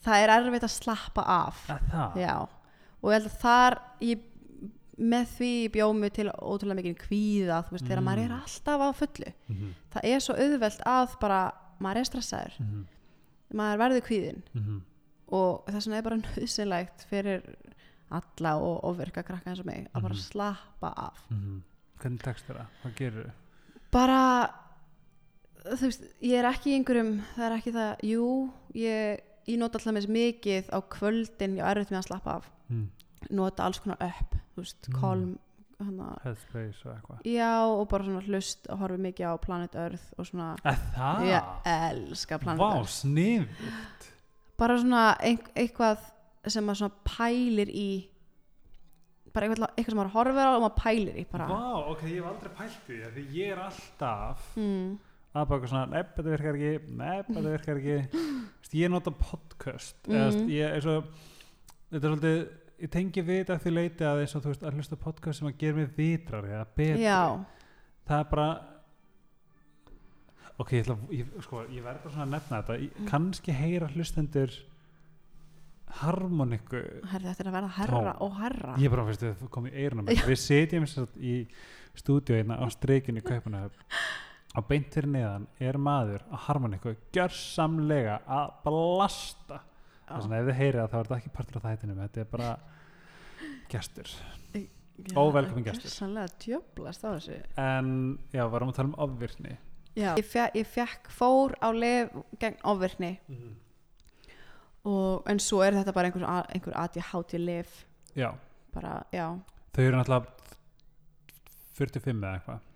það er erfitt að slappa af. Eða það, já, og ég held að þar ég, með því bjómi til ótrúlega mikið kvíða, þú veist, þegar Mm. maður er alltaf á fullu mm -hmm. það er svo auðvelt að bara maður er stressaður, Mm -hmm. maður verður kvíðin Mm og þess vegna er bara nöðsynlegt fyrir alla og ofvirka krakka eins og mig að bara Mhm. slappa af -hmm. hvernig tekst það, hvað gerir þau bara þú veist, ég er ekki í einhverjum það er ekki það, jú ég, ég nota alltaf með mikið á kvöldin ég er erfitt með að slappa af. Mm. nota alls konar upp, þú veist, Mm. kolm hana, headspace og eitthvað. Já og bara svona hlust og horfi mikið á Planet Earth og svona, það, ég elska Planet vá, Earth. snið bara svona eitthvað sem maður svona pælir í bara eitthvað, eitthvað sem maður horfir á og maður pælir í bara. Vá, ok, ég hef aldrei pælt því því ég er alltaf mm, að baka svona, nepp, þetta virkar ekki nepp, þetta virkar ekki. Vist, ég nota podcast mm. eða, Mhm. ég, eins og, þetta er svolítið ég tengi að því leiti að þú veist að hlusta podcast sem að gera mig vitrar eða betri. Já, það er bara ok, ég, að- ég, sko, ég verð bara svona að nefna þetta. Ég, kannski heyra hlustendur harmoniku þetta er að verða herra og herra. Ég bara, veistu, það kom í eyrunum. Mér. við setjum að í stúdíu hérna á streikinu í Kaupanahöfn á beint fyrir neðan er maður á harmoniku gjörsamlega að blasta. Já. þess að ef þið heyrið það þá er þetta ekki partur af þættinum þetta er bara gestur. Já, óvelkomin gestur. gjörsamlega djöblast á þessu. En já, varum að tala um ofvirkni. Ég, ég fekk fór á lef gegn ofvirkni. Og, en svo er þetta bara einhver, einhver ADHD lif já, bara, já, þau eru náttúrulega 45 eða eitthvað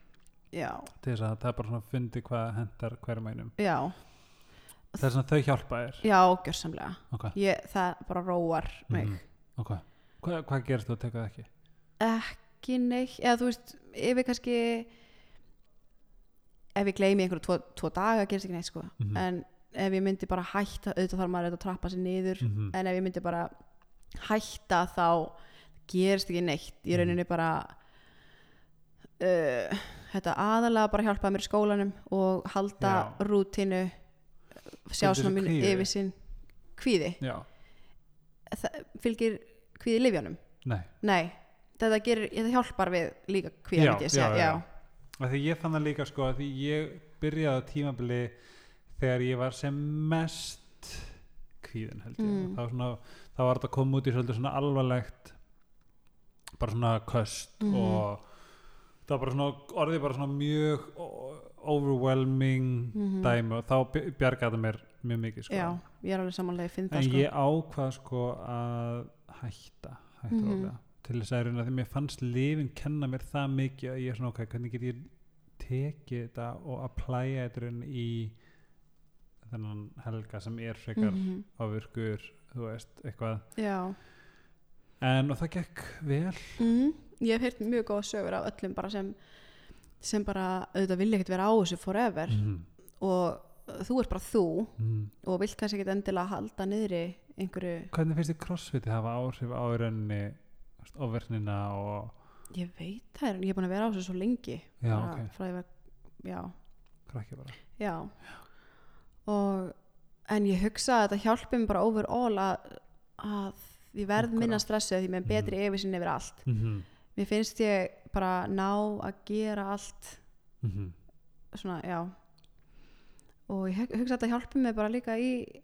já, til þess að það er bara svona fundi hvað hendar hverjum einum. Já. Það er svona þau hjálpa þér. Já, gjörsamlega. Ok, ég, það bara róar mig. Mhm. ok. Hva, hvað gerist þú að teka það ekki? Ekki neitt, eða þú veist ef ég kannski ef ég gleymi einhverju tvo, tvo daga gerist ekki neitt sko, Mhm. en ef ég myndi bara hætta, auðvitað þarf maður auðvitað að trappa sér niður. Mhm. en ef ég myndi bara hætta þá gerist ekki neitt. Í Mhm. rauninni bara uh, þetta aðalega bara hjálpaði mér í skólanum og halda Já. rútinu sjá svona mín kvíði? yfir sín kvíði, það fylgir kvíði livjónum, nei nei þetta, gerir, þetta hjálpar við líka Já, myndi ég fann það líka sko að því ég byrjaði á tímabili þegar ég var sem mest kvíðin held ég Mm. þá, svona, þá var þetta að koma út í svolítið svona alvarlegt bara svona köst Mhm. og það var bara svona orðið bara svona mjög overwhelming Mhm. dæmi og þá bj- bjargaði mér mjög mikið sko já, ég er alveg samanlega, ég finn það en sko ég ákvað sko að hætta hætta Mhm. rólega til þess að reyna því mér fannst lifin kenna mér það mikið að ég er svona ok, hvernig get ég tekið þetta og að plæja þetta raun í þennan helga sem er frekar Mhm. ávirkur, þú veist, eitthvað já en og það gekk vel mm. Ég hef heyrt mjög góða sögur af öllum bara sem sem bara auðvitað vilja ekkert vera á þessu forever mm. og þú ert bara þú Mm. og vilt kannski ekkert endilega halda niðri einhverju, hvernig finnst þið crossfiti hafa áhrif á rauninni ofverknina og ég veit það er ég er búin að vera á þessu svo lengi já, bara ok, frá því að já, krakki bara já og en ég hugsa að þetta hjálpi mér bara overall að, að ég verð Akkúrat. minna stressuð því með betri mm. yfirsinn yfir allt mm mér finnst ég bara ná að gera allt -hmm. svona, já og ég hug- hugsa að þetta hjálpi mig bara líka í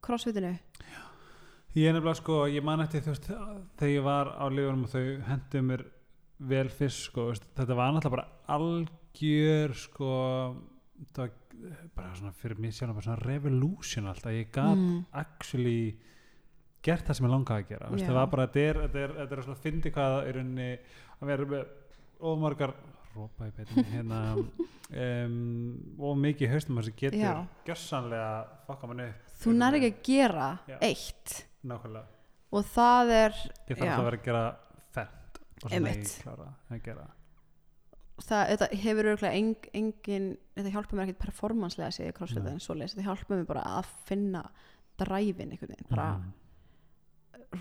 crossfitinu Ég er nefnilega sko, ég man eftir þú veist þegar ég var á lifunum og þau hendu mér vel fyrst sko, veist, þetta var náttúrulega bara algjör sko það var bara svona fyrir mig sjálf bara svona revolution alltaf, ég gat mm. actually gert það sem ég langaði að gera, veist, Já. það var bara, þetta er, þetta er, þetta er svona fyndi hvað í rauninni að vera með ómargar rópa í betin hérna um, og mikið haustum sem getur Já. gjössanlega fokka mann upp þú nær ekki að gera Já. eitt nákvæmlega og það er ég þarf að vera að gera fendt og svo Einmitt. megi klára að gera það, þetta hefur örgulega eng, engin þetta hjálpa mér ekkert performanslega að segja crossfit en svoleiðis, þetta hjálpa mér bara að finna dræfin einhvern veginn, bara Mhm.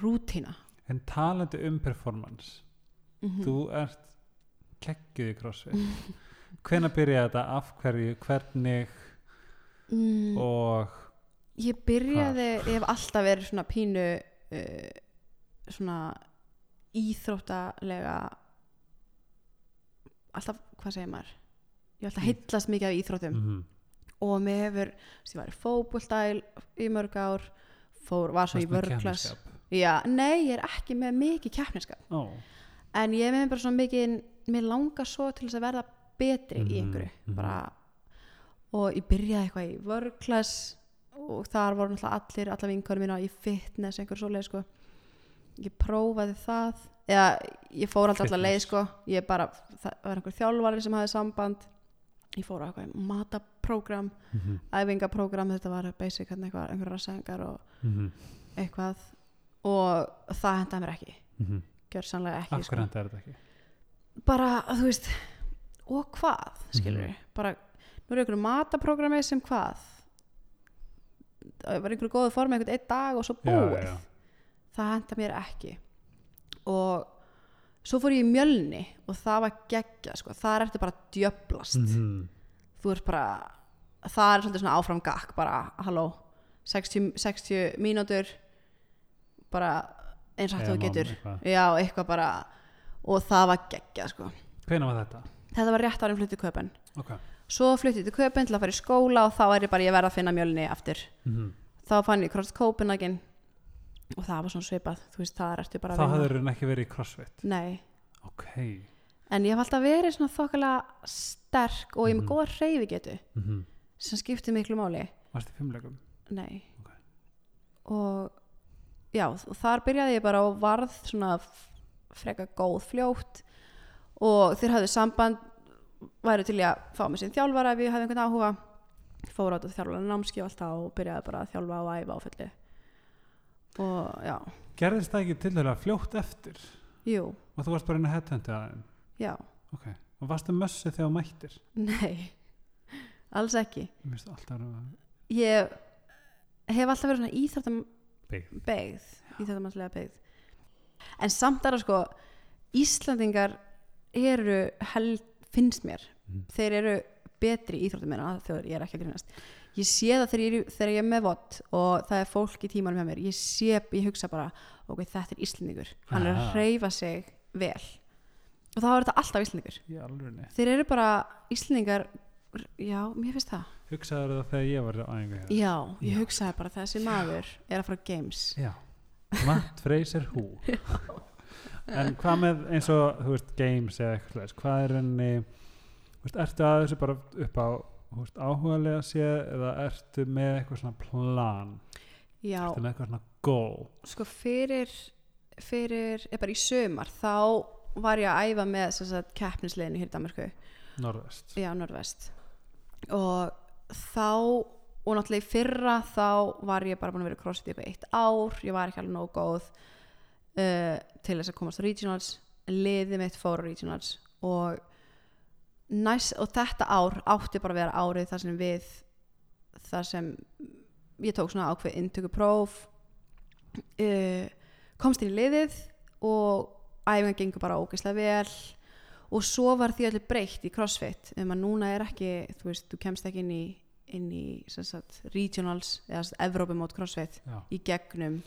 Rútína en talandi um performance mm þú ert keggjuð í crossfit. Hvenær byrjaði þetta, af hverju, hvernig? Mm, og ég byrjaði, ég hef alltaf verið svona pínu uh, svona íþróttalega alltaf, hvað segir maður? Ég hef alltaf heitlast mikið af íþróttum. Mm og mér hefur, þú veist, ég var í fótboltæl í mörg ár fór, var svo í vörklass já, nei, ég er ekki með mikið keppniskap. Ó, en ég er með bara svona mikið mér langar svo til þess að verða betri í Mhm, einhverju mhm. bara, og ég byrjaði eitthvað í vörklass og þar voru allir allar vinkarum mína í fitness einhver svoleið sko. Ég prófaði það eða ég fór alltaf allar leið sko. Ég bara, það var einhver þjálfari sem hafði samband. Ég fór á eitthvað mataprógram mhm, æfingaprógram, þetta var basic einhverja rassengar og mhm, eitthvað og það hendaði mér ekki mhm. gjör sannlega ekki af sko. er þetta ekki bara, þú veist og hvað, skilur Mhm. bara, nú er einhverju mataprógrami sem hvað það var einhverju góðu form einhvern einn dag og svo Já, búið já. það henda mér ekki og svo fór ég í mjölni og það var geggja sko. það er eftir bara að djöblast Mhm. þú ert bara það er svolítið svona áfram gakk bara, halló 60, 60 mínútur bara eins og þú getur eitthvað. já, eitthvað bara og það var geggja sko hvenær var þetta? þetta var rétt árin fluttið köpen ok svo fluttið til köpen til að fara í skóla og þá er ég bara, ég verð að finna mjölni aftur mhm. þá fann ég Cross Copenhagen og það var svona svipað veist, það hafður hún ekki verið í crossfit nei, ok en ég hef alltaf verið svona þokkalega sterk og ég er með Mhm. góða hreyfi getu mhm. sem skiptir miklu máli varst í fimmleikum? nei Ok. og já, þar byrjaði ég bara og varð svona freka góð fljótt og þeir hafðu samband væri til að fá mig sinn þjálfara ef ég hafði einhvern áhuga. Fór át að þjálfara námski og allt það og byrjaði bara að þjálfa og æfa á fullu. Og já, gerðist það ekki til þeirra fljótt eftir? Jú, og þú varst bara inn að headhundi að þeim? Já. Ok. Og varstu mössu þegar mættir? Nei, alls ekki. Ég hef alltaf verið svona íþróttam Beygð. beigð íþróttamannslega beigð en samt það sko Íslandingar eru held, finnst mér Mhm. þeir eru betri íþróttum en þjóður, ég er ekki að grínast. Ég sé það þegar ég, þegar ég er með vott og það er fólk í tímanum hjá mér ég sé, ég hugsa bara, ok, þetta er Íslandingur hann er að hreyfa sig vel. Og þá er þetta alltaf Íslandingur í þeir eru bara Íslandingar já, mér finnst það hugsaður það þegar ég var á æfingu hér já, ég Já. hugsaði bara þessi maður er að fara á games. Já. Matt Fraser Who? En hvað með eins og þú veist games eða eitthvað hvað er henni þú veist, ertu að þessu bara upp á þú veist, áhugalega séð eða ertu með eitthvað svona plan? Já, ertu með eitthvað svona goal? Sko fyrir fyrir, eða bara í sömar þá var ég að æfa með keppnisliðinu hér í Danmarku Norðvest. Já, Norðvest. Og þá og náttúrulega í fyrra þá var ég bara búin að vera crossfit í eitthvað eitt ár. Ég var ekki alveg nóg góð uh, til þess að komast á regionals. Liðið mitt fór á regionals og, næs, og þetta ár átti bara að vera árið þar sem við þar sem ég tók svona ákveð inntöku próf uh, komst inn í liðið og æfingan gengur bara ógeðslega vel og svo var því allir breytt í crossfit um að núna er ekki þú veist, þú kemst ekki inn í, inn í sagt, regionals eða Evrópi mót crossfit Já, í gegnum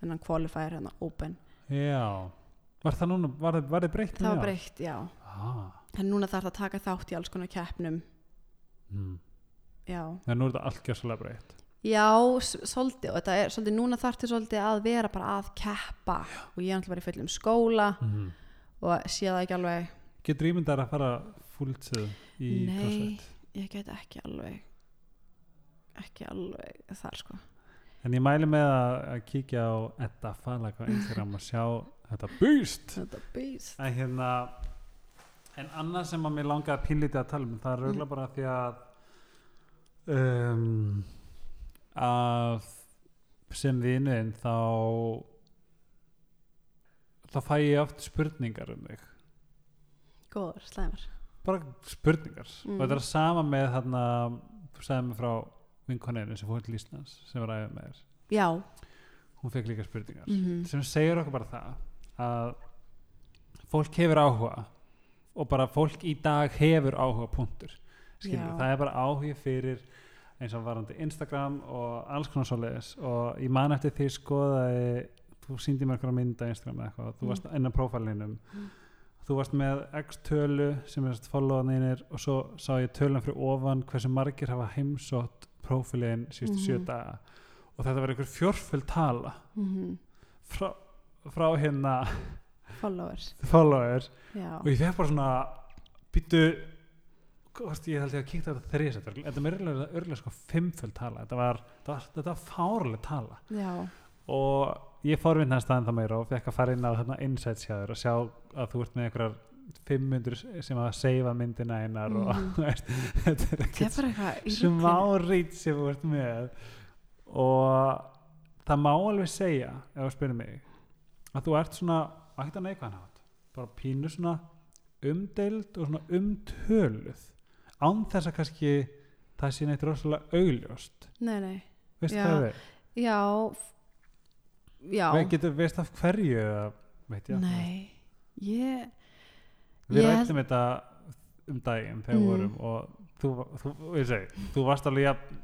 þennan qualifier hérna open Já. Var það núna, var, það- var þið breytt? það var breytt, já ah. en núna þarf það að taka þátt í alls konar keppnum mm. já, En nú er þetta allt gjössalega breytt já svolítið og þetta er svolítið, núna þarf þetta svolítið að vera bara að keppa og ég er alltaf bara í fullum skóla mm. og sé það ekki alveg Getur ímyndar að fara fullsið í Nei. crossfit? ég get ekki alveg ekki alveg þar sko En ég mæli með að, að kíkja á Edda Falag á Instagram og sjá þetta boost þetta beast En hérna En annað sem að mér langaði að pínlítið að tala um það er Mm. rauglega bara því að um, að sem vinuðin þá þá fæ ég oft spurningar um þig góður, slæmar. Bara spurningar. Mm. og þetta er sama með þarna þú sagði mig frá vinkoninu sem fór til Íslands sem var æfið með þér. Já, hún fekk líka spurningar. Mm sem segir okkur bara það að fólk hefur áhuga og bara fólk í dag hefur áhuga punktur. Það er bara áhuga fyrir eins og varandi Instagram og alls konar svoleiðis. Og ég man eftir því skoðaði þú síndi mér eitthvað mynda Instagram eða eitthvað, þú Mm. varst inn á prófælinum. Mm. Þú varst með x tölu sem er followanir og svo sá ég tölun fyrir ofan hversu margir hafa heimsótt prófælin síðustu sjö Mhm. daga. Og þetta var einhver fjórföld tala -hmm. frá, frá hérna followers. Followers. Og ég fekk bara svona Hvort, ég held ég að kíkta þetta þrísett þetta er örgulega, sko fimmföld tala. Þetta var, var, var fárlega tala. Já, og ég fórvind hans staðan það meira og fekk að fara inn á þarna insights hjá þér og sjá að þú ert með einhverjar 500 sem að seifa myndina einar og Mhm. veist, þetta er það er ekkert smá rít sem þú ert með. Og það má alveg segja ef þú spyrir mig að þú ert svona ekkert að neikvæðan hátt. Bara pínu svona umdeild og svona umtöluð. Án þess að kannski það sé neitt rosalega augljóst. Nei, nei, veist Já. hvað við já Ve getur veist af hverju veit ég nei ég við Ég rættum þetta um daginn þegar við Mm. vorum og þú, þú, ég segi, þú varst alveg jafn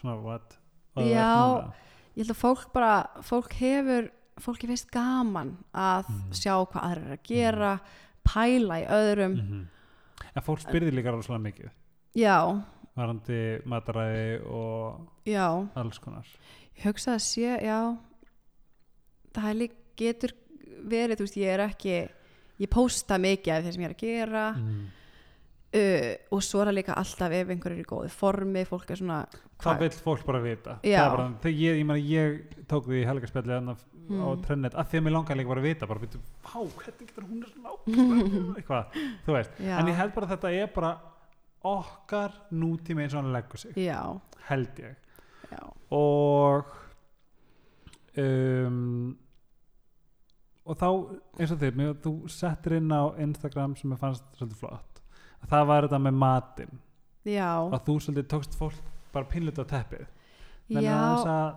svona what Já. ég held að fólk bara fólk hefur, fólki finnst gaman að Mhm. sjá hvað aðrir er að gera pæla í öðrum. Mhm. en fólk spyrði líka rosalega mikið. Já, varandi mataræði og já. alls konar. Ég hugsa að sé, já það getur verið, þú veist, ég er ekki ég pósta mikið af þeir sem ég er að gera. Mm. uh, og svo er það líka alltaf ef einhver er í góði formi, fólk er svona hvað? vill fólk bara vita. Bara, ég, ég, meni, ég tók því helgarspjalli mm. á trennet að því að mér langar líka bara að vita bara, veitu, há, hvernig getur hún er svona eitthvað, þú veist. Já, en ég held bara að þetta er bara okkar nútími eins og hann leggur sig já, held ég. Já, og og þá eins og þig, þú settir inn á Instagram sem ég fannst svolítið flott. Að það var þetta með matinn. Já, að þú svolítið tókst fólk bara pinlut á teppið. Menn að þess já að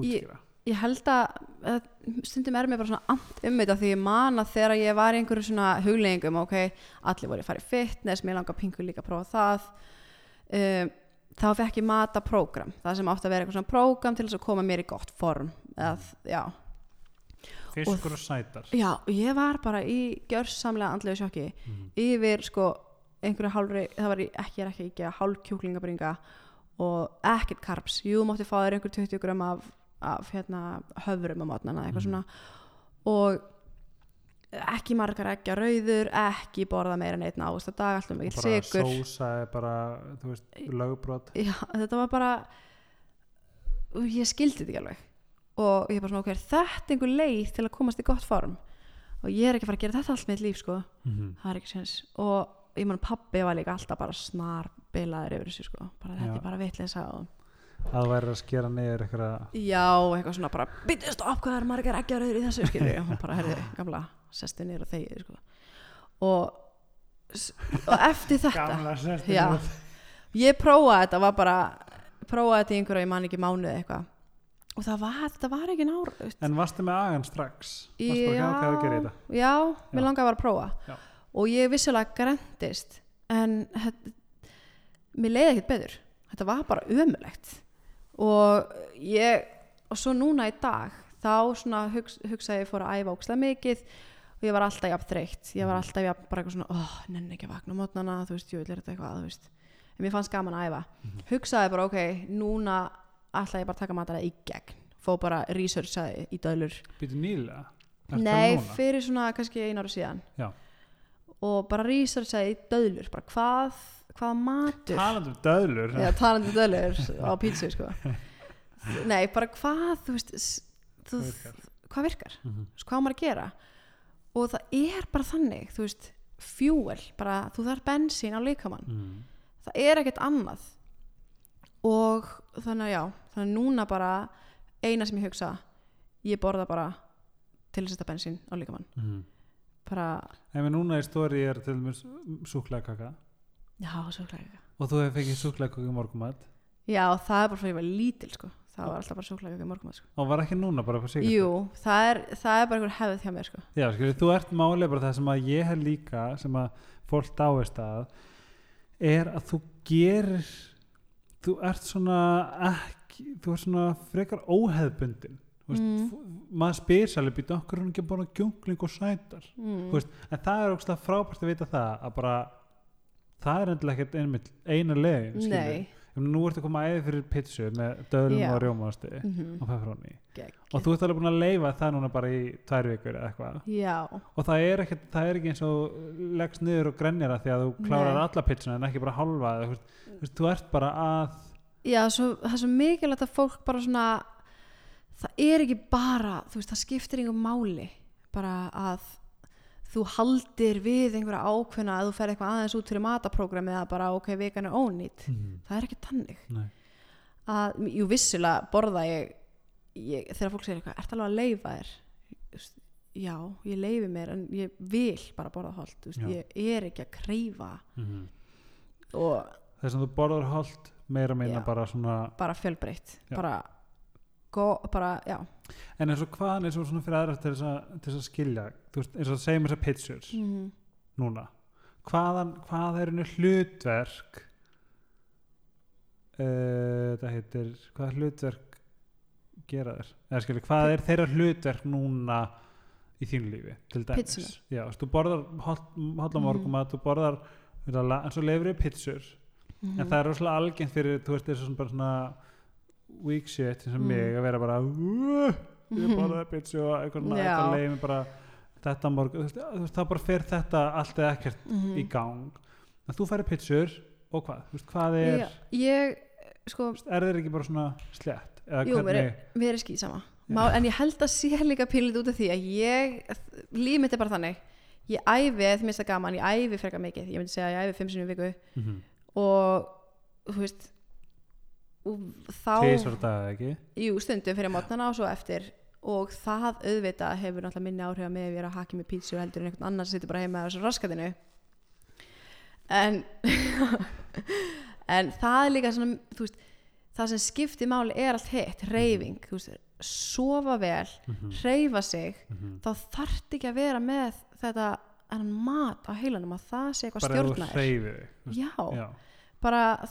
útskýra. ég held að, stundum er mér bara svona amt um þetta því ég man að þegar ég var í einhverju svona hugleggingum ok, allir voru að fara í fitness mér langar pingu líka að prófa það um, þá fekk ég mata prógram það sem átti að vera eitthvað svona prógram til þess að koma mér í gott form. Eða, já, fiskur og sætar. Já, ég var bara í gjörsamlega andlega sjokki mm. yfir sko einhverju hálfri, það var í, ekki, ekki ekki að hálf kjúklingabringa og ekkert karps, jú mátti fá þér einhver 20 gram af, af hérna, höfrum á mótnana eitthvað Mhm. svona. Og ekki margar ekki rauður ekki borða meira en einn ávist að dag alltaf bara sigur sósa er bara þú veist, lögbrot. Já, þetta var bara ég skildi þetta ekki alveg og ég er bara svona ok, er þetta einhver leið til að komast í gott form? Og ég er ekki að fara að gera þetta allt með líf sko. Mhm. það er ekki sens og ég man pappi var líka alltaf bara snar bilaður yfir þessu sko. Bara þetta er bara vitleisa og að væri að skera niður eitthvað já, eitthvað svona bara byttu stopp hvað er margar eggjarauður í þessu? skilur og hún bara herði gamla sestu niður og þegið sko. Og, og eftir þetta sérstu Já. ég prófaði þetta var bara prófaði þetta í einhverja ég man ekki mánuð eitthvað og það var, þetta var ekki náru en varstu með agan strax? Varstu að gera þetta. Já, mér Já. langaði bara að prófa. Já. og ég vissilega grendist en þetta, mér leiði ekkert beður þetta var bara ömulegt og ég og svo núna í dag þá hugs, hugsaði ég fór að æfa ókslega mikið og ég var alltaf jafn þreytt. Ég var Mhm. alltaf jafn bara eitthvað svona oh, nenni ekki að vakna mótnana, þú veist, jú, er þetta eitthvað þú veist, en mér fannst gaman að æfa. Mhm. hugsaði bara, ok, núna ætla ég bara að taka matara í gegn fó bara researchaði í dölur býtu Ertu Nei, fyrir svona kannski einu ára síðan Já. og bara researchaði í döðlur bara hvað, hvað matur talandi um döðlur Já, talandi um döðlur á pítsu sko. Nei, bara hvað þú veist þú, virkar? hvað virkar, Mhm. Þú veist, hvað á maður að gera og það er bara þannig þú veist, fuel, bara þú þarf bensín á líkamann, Mhm. það er ekkert annað og þannig að já þannig að núna bara eina sem ég hugsa ég borða bara til þess að setja bensín á líkamann Mhm. bara, ef við núna í stóri er til dæmis súklaðkaka já, svo klæði og þú hefur fengið súklaðkaka í morgumat Já, það er bara fyrir að ég var lítil sko. það var alltaf bara súklaði í morgum sko. og var ekki núna bara á sig Jú, það er, það er bara einhver hefð hjá mér sko. Já, skilur, þú ert málega bara það sem að ég hef líka sem að fólk dáist að er að þú gerir þú ert svona ekki, þú ert svona frekar óheðbundin Mm. maður spyr særlega býta okkur hún ekki bara gjungling og sætar mm. Veist, en það er ógstlega frábært að vita það að bara það er endilega ekkert einmitt eina leið Nei nú ertu að koma æði fyrir pizzu með döðlum Já. og rjómaðasti mm og pepperoni -hmm. og þú ert alveg búin að leifa það núna bara í tvær vikur eða eitthvað og það er, ekki, það er ekki eins og leggst niður og grenjar það því að þú klárar Nei. alla pizzuna en ekki bara halva eða, þú, veist, þú, veist, þú ert bara að Já svo, það er svo mikilvægt að fólk bara svona það er ekki bara þú veist, það skiptir einhver máli bara að þú haldir við einhverja ákveðna að þú fer eitthvað aðeins út fyrir mataprógrami eða bara ok, vegan er ónýtt það er ekki tannig Nei. að, jú vissilega borða ég, ég þegar fólk segir eitthvað, ert alveg að leifa þér veist, já, ég leifi mér en ég vil bara borða veist, Já. ég er ekki að kreifa Mhm. og þess að þú borðar holt meira meina Já. bara svona bara fjölbreytt bara, go, bara, já en eins og hvaðan eins og svona fyrir aðra til þess að, skilja þú veist, eins og það segjum þess að pizzur mm. núna hvaðan, hvað er henni hlutverk uh, það heitir hvað hlutverk gera þér eða skilja, hvað er þeirra hlutverk núna í þínu lífi til dæmis Pizzuna. já, þú borðar hotla Mhm. að þú borðar en svo leifir þér pizzur Mhm. en það er rosalega algengt fyrir þú veist þessu svona bara svona weak shit eins og Mm. mig að vera bara "Uh, ég Mhm. borðaði pizzu og eitthvað, eitthvað leið mig bara þetta morgun, þá bara fer þetta allt eða ekkert Mhm. í gang en þú færi pizzur og hvað, veist, hvað er Já, ég, sko, er þeir ekki bara svona slett eða jú, mér hvernig er, mér er skýt sama Má, en ég held að sé líka pílit út af því að ég, líf mitt er bara þannig ég æfi, það minnst það gaman, ég æfi frekar mikið, ég myndi segja að ég æfi fimm sinni í viku Mhm. og þú veist og á dag ekki? Jú, stundum fyrir mótnana og svo eftir. Og það auðvitað hefur náttúrulega minni áhrif að ef ég er að haki með pítsu heldur en einhvern annar sem situr bara heima að þessu raskatinu. En en það er líka svona þú veist, það sem skiptir máli er allt hitt, reyfing þú veist, sofa vel, Mhm. reyfa sig Mhm. þá þarf ekki að vera með þetta enn mat á heilanum að það sé eitthvað bara ef þú veist, já, já. bara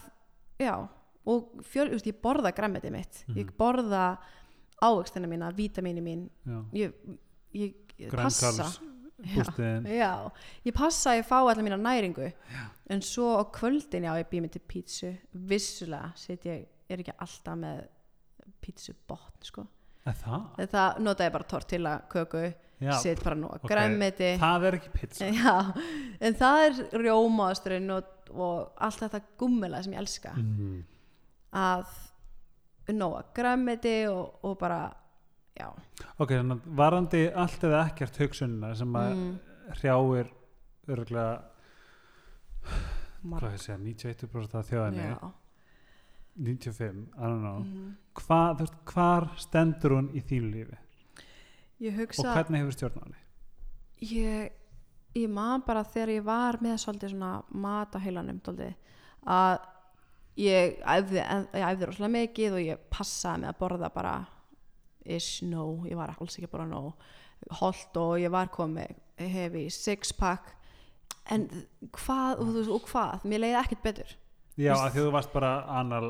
já, og fjöl, just, ég borða græmiti mitt. Mhm. ég borða ávöxtina mína, vítamini mín. Já. ég, ég, ég passa. Já, já, ég passa að ég fá allar mína næringu. En svo á kvöldin já, ég býð mig til pítsu. Vissulega ég, er ekki alltaf með pítsu botn sko. það? þetta nota ég bara tortilla köku set bara nú að ok. græmiti það er ekki já, en það er rjómaðasturinn og, og allt þetta gummilega sem ég elska. Mhm. Að nóa græmiti og, og bara já. Ok, þannig að varandi allt eða ekkert hugsunina sem að mm, hrjáir örgulega hvað ég segja, 91% af þjóðinni. Já. 95, I don't know. Mm. Hva, veist, hvar stendur hún í þínu lífi? Ég og hugsa hvernig hefur stjórnáli ég, ég man bara þegar ég var með svolítið svona mat á heilanum dálítið, að ég æfði, æfði rosalega mikið og ég passaði með að borða bara ish no, ég var alls ekki borða no. Holt og ég var komið hefi six pack. En hvað, og, veist, og hvað? Mér leiði ekkert betur. Já, að því þú varst bara anal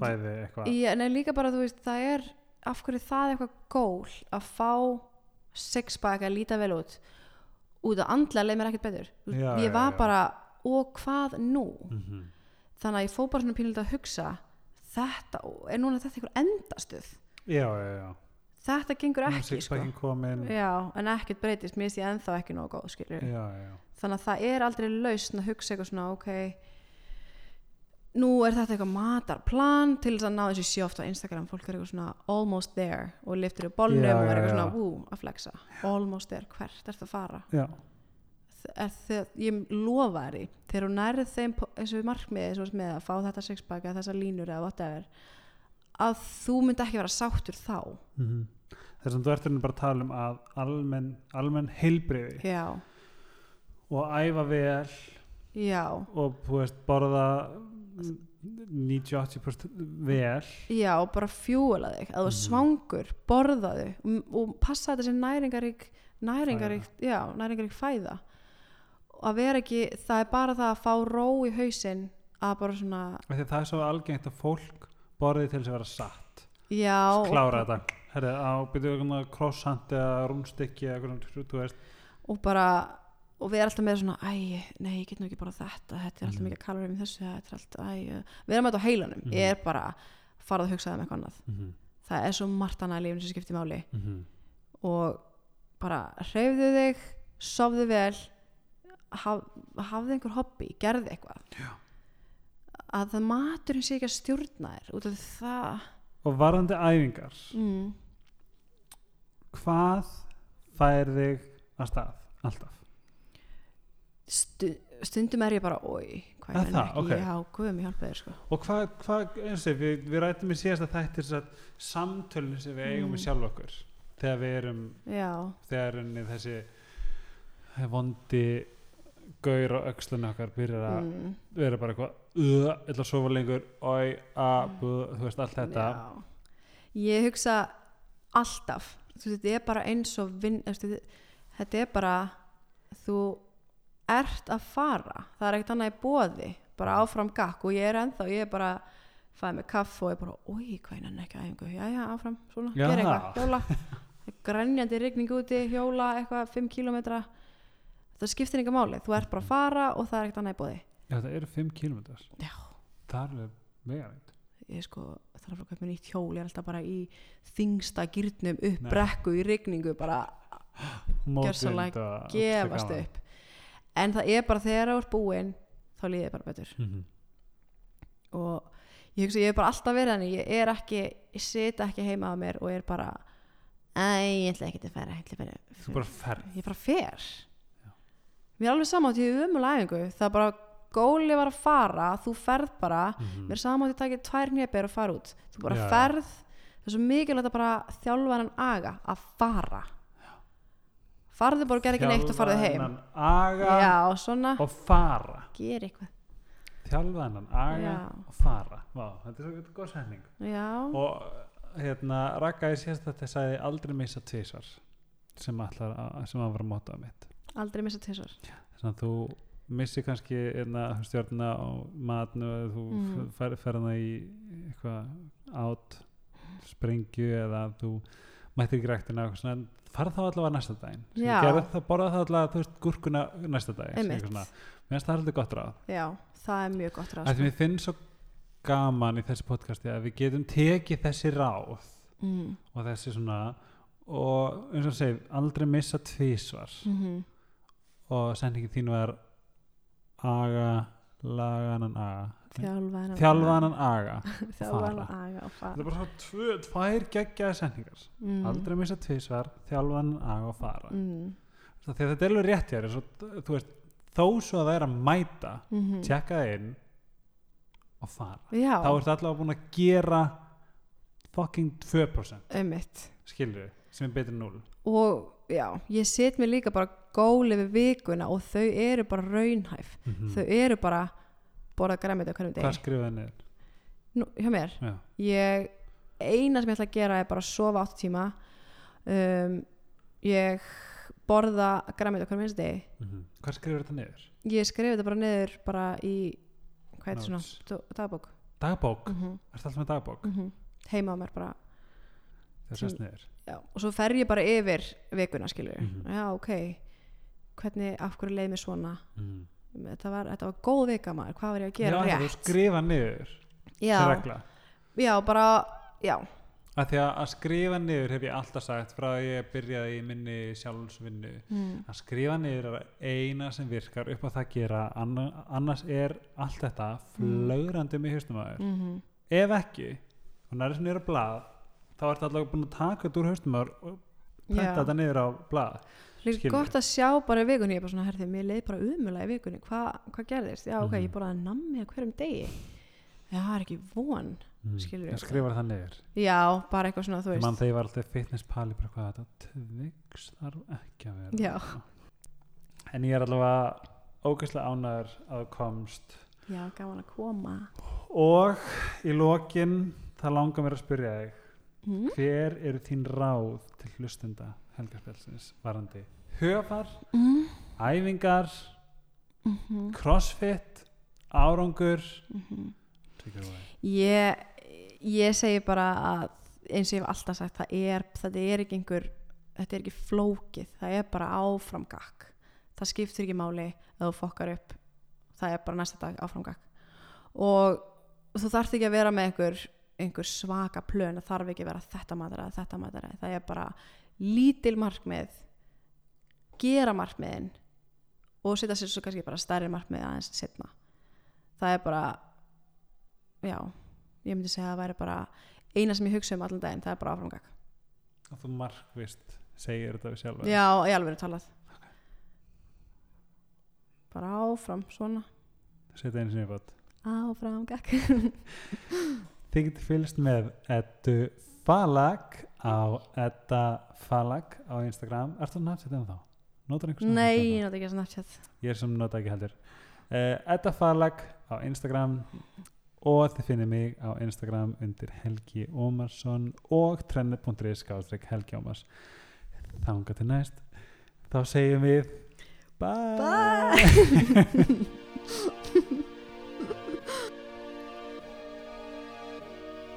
fæði eitthvað. Ég, nei líka bara þú veist það er af hverju það er eitthvað gól að fá six pack að líta vel út. Út að andlega leið mér ekkert betur. Já, ég já, var já. bara og hvað nú? Mm þannig að ég fóð bara svona pínlega að hugsa þetta, er núna þetta einhver endastuð já, já, já. Þetta gengur ekki sko. já, en ekkert breytist, mér finnst ég ennþá ekki nógu góð þannig að það er aldrei lausn að hugsa eitthvað svona ok nú er þetta eitthvað matarplan til þess að ná þessu sjóft á Instagram. Fólk er eitthvað svona almost there og liftir upp bollum og er eitthvað svona wú að flexa. Almost there, hvert er það að fara? Já. Er þegar, ég lofa þér í þegar hún nærið þeim þessu markmiði með að fá þetta sixpack eða þessar línur eða whatever að þú myndi ekki vera sáttur þá. Mm þess að þú ert hérna bara að tala um að almenn, almenn heilbriði já, og æfa vel. Já, og veist, borða 90-80% vel. Já og bara fjúla þig. Að þú Mhm. svangur, borðaðu og, og passa þetta sem næringarík næringarík, já, næringarík fæða að vera ekki það er bara það að fá ró í hausinn að bara svona að það er svo algengt að fólk borði til þess að vera satt já, og- klára þetta Herri, á byrju croissant eða rúnstykki og bara og við erum alltaf með svona, æ, nei, ég get nú ekki bara þetta þetta er alltaf Mhm. mikið kalorir í þessu þetta er alltaf, æ, við erum alltaf á heilanum Mhm. ég er bara farað að hugsa um eitthvað annað mm -hmm. það er svo margt annað í lífinu sem skiptir máli Mm -hmm. og bara hreyfðu þig sofðu vel haf, hafðu einhver hobby, gerðu eitthvað Já. að það maturinn sé ekki að stjórna þér út af það og varðandi æfingar mm, hvað fær þig að stað alltaf stu, stundum er ég bara oi, hvað Er er það? ekki Ok. já, guðum ég hjálpa þér sko og hvað, hvað eins og við, við rættum í síðasta þættir samtölun sem við eigum Mm. með sjálf okkur þegar við erum já, þegar unni þessi vondi gaur og öxlun okkar byrjar að mm, vera bara eitthvað að sofa lengur. Oi, a, bu, þú veist allt þetta. Já. ég hugsa alltaf þú veist, þetta er bara eins og vin, þú veist, þetta- er bara þú ert að fara. Það er ekkert annað í boði bara áfram gakk og ég er ennþá ég er bara fæði með kaff og ég bara oi, hvað er ekki aðeingu, já já áfram svona, gera eitthvað, hjóla. Grænjandi rigning úti, hjóla eitthvað 5 kilometra það skiptir enga máli, þú ert bara að fara og það er ekkert annað í boði. Já, það eru 5 km það er alveg megarinn ég sko þarf að fara að kaupa nýtt hjól. Ég er alltaf bara í þingsta gýrnum upp Nei. brekku í rigningu bara Gjörsamlega gefast upp. En það er bara þegar það er búin þá líður bara betur. Mm -hmm. og ég hugsa ég er bara alltaf verið þannig. Ég er ekki, ég sit ekki heima á mér og er bara æ, ég ætla ekki að færa ég ætla bara, þú bara ferð. Ég bara fer mér er alveg samátt ég er umulega æfingu það er bara góli var að fara þú ferð bara. Mm mér er að ég takið tvær nýjabir og fara út. Þú bara Já, ferð það er svo mikilvægt að bara þjálfa hann aga að fara. Farðu bara og gerð ekki neitt og farðu heim. aga já, svona, og fara. Ger eitthvað. Þjálfa hennan aga Já. og fara. Vá, þetta er svo góð setning. Já, og hérna Raka í síðast þetta sagði aldrei missa tvisvar sem sem að vera mótað mitt aldrei missa tvisar þannig að þú missi kannski hérna, stjórna á matnu eða þú Mhm. mm. fer, fer hana í eitthvað át sprengju eða þú mættir ekki ræktina eitthvað svona, en farð þá allavega næsta daginn það, borða það allavega þú veist, gúrkuna næsta daginn mér finnst það alveg gott ráð já, það er mjög gott ráð að sko. finnst svo gaman í þessu podcasti að við getum tekið þessi ráð mm. og þessi svona og eins og segir, aldrei missa tvísvar Mm og sendingin þín var aga laganan aga. Þjálfaðan þjálfanan aga. Þjálfaðan fara. aga fara. Er bara svo tvö, tvær geggjaði sendingar mm. aldrei missa tvísvar, þjálfanan aga og fara. Mm. þetta er alveg rétt hér svo, þú veist, þó svo að það er að mæta mm tjekka það inn og fara. Já, þá ertu allavega búin að gera fucking 2% einmitt. Skilur sem er betur en 0 og já, ég set mér líka bara góli við vikuna og þau eru bara raunhæf. Mm þau eru bara borða græmið á hverjum hvað degi skrifaði niður Nú, hjá mér, já. ég eina sem ég ætla að gera er bara að sofa 8 tíma. Um, ég borða græmið á hverjum degi. Mm hvað skrifaði þetta niður? Ég skrifi þetta bara niður bara í hvað heitir svona, Notes. Dó- dagbók. Dagbók, mm mm. ertu alltaf með dagbók? Heima á mér bara það Sem- sést niður já, og svo fer ég bara yfir vikuna skilur Mhm. já ok. Hvernig, af hverju leið mér svona? Mm. þetta var, þetta var góð vika maður. Hvað var ég að gera já, þú rétt? skrifa niður já, já, bara já, að því að, að skrifa niður hef ég alltaf sagt frá að ég byrjaði í minni sjálfsvinnu. Mm. að skrifa niður er eina sem virkar upp á það að gera. Anna, annars er allt þetta flögrandi með haustum aður Mm ef ekki, og nærið sem niður á blað þá ertu alltaf búin að taka þetta úr aður og penta þetta niður á blað líka gott að sjá bara í vikunni ég er bara svona, herði, mér leið bara umulega í vikunni. Hva, hvað gerðist, já ok, Mhm. ég borðaði nammi á hverjum degi. Já, það er ekki von mm. Skilur en við. skrifa það niður? Já, bara eitthvað svona, þú mann veist. þegar ég var alltaf fitness pali bara hvað þetta tviks þarf ekki að vera. Já. en ég er allavega ógeðslega ánæður að komst. Já, gaman að koma. Og í lokin það langar mér að spyrja þig mm. hver eru þín ráð til hlustenda helgarspjálsins varandi höfar, Mm. æfingar Mm crossfit, árangur -hmm. Ég, ég segi bara að eins og ég hef alltaf sagt það er, þetta er ekki einhver þetta er ekki flókið, það er bara áframgak það skiptir ekki máli að þú fokkar upp það er bara næsta dag áframgak og þú þarft ekki að vera með einhver, einhver svaka plön það þarf ekki að vera þetta matara, þetta matara það er bara lítil markmið gera markmiðin og setja sér svo kannski bara stærri markmið aðeins setna það er bara já, ég myndi segja að það væri bara eina sem ég hugsa um allan daginn, það er bara áframgak og þú markvist segir þetta við sjálfa já, ég alveg er talað bara áfram svona, setja einu sinni í bótt áframgak Þið getur fylgst með Eddu Falag á Edda Falag á Instagram. Ertu að nafnsetja um þá? Notar einhvers nei, ég nátt ekki Snapchat. Ég er sem nota ekki heldur. Uh, Edda Falag á Instagram og þið finnir mig á Instagram undir Helgi Ómarsson og trend.is skástrík Helgi Ómars. Þanga til næst. Þá segjum við Bye, Bye.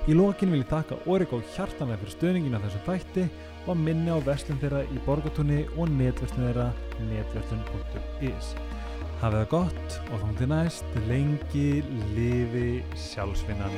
Í lokin vil ég þakka Origo hjartanlega fyrir stöðningin af þessum þætti og minni á verslun þeirra í Borgatúni og netverslun þeirra netverslun.is Hafið það gott og þá til næst. Lengi lifi sjálfsvinnan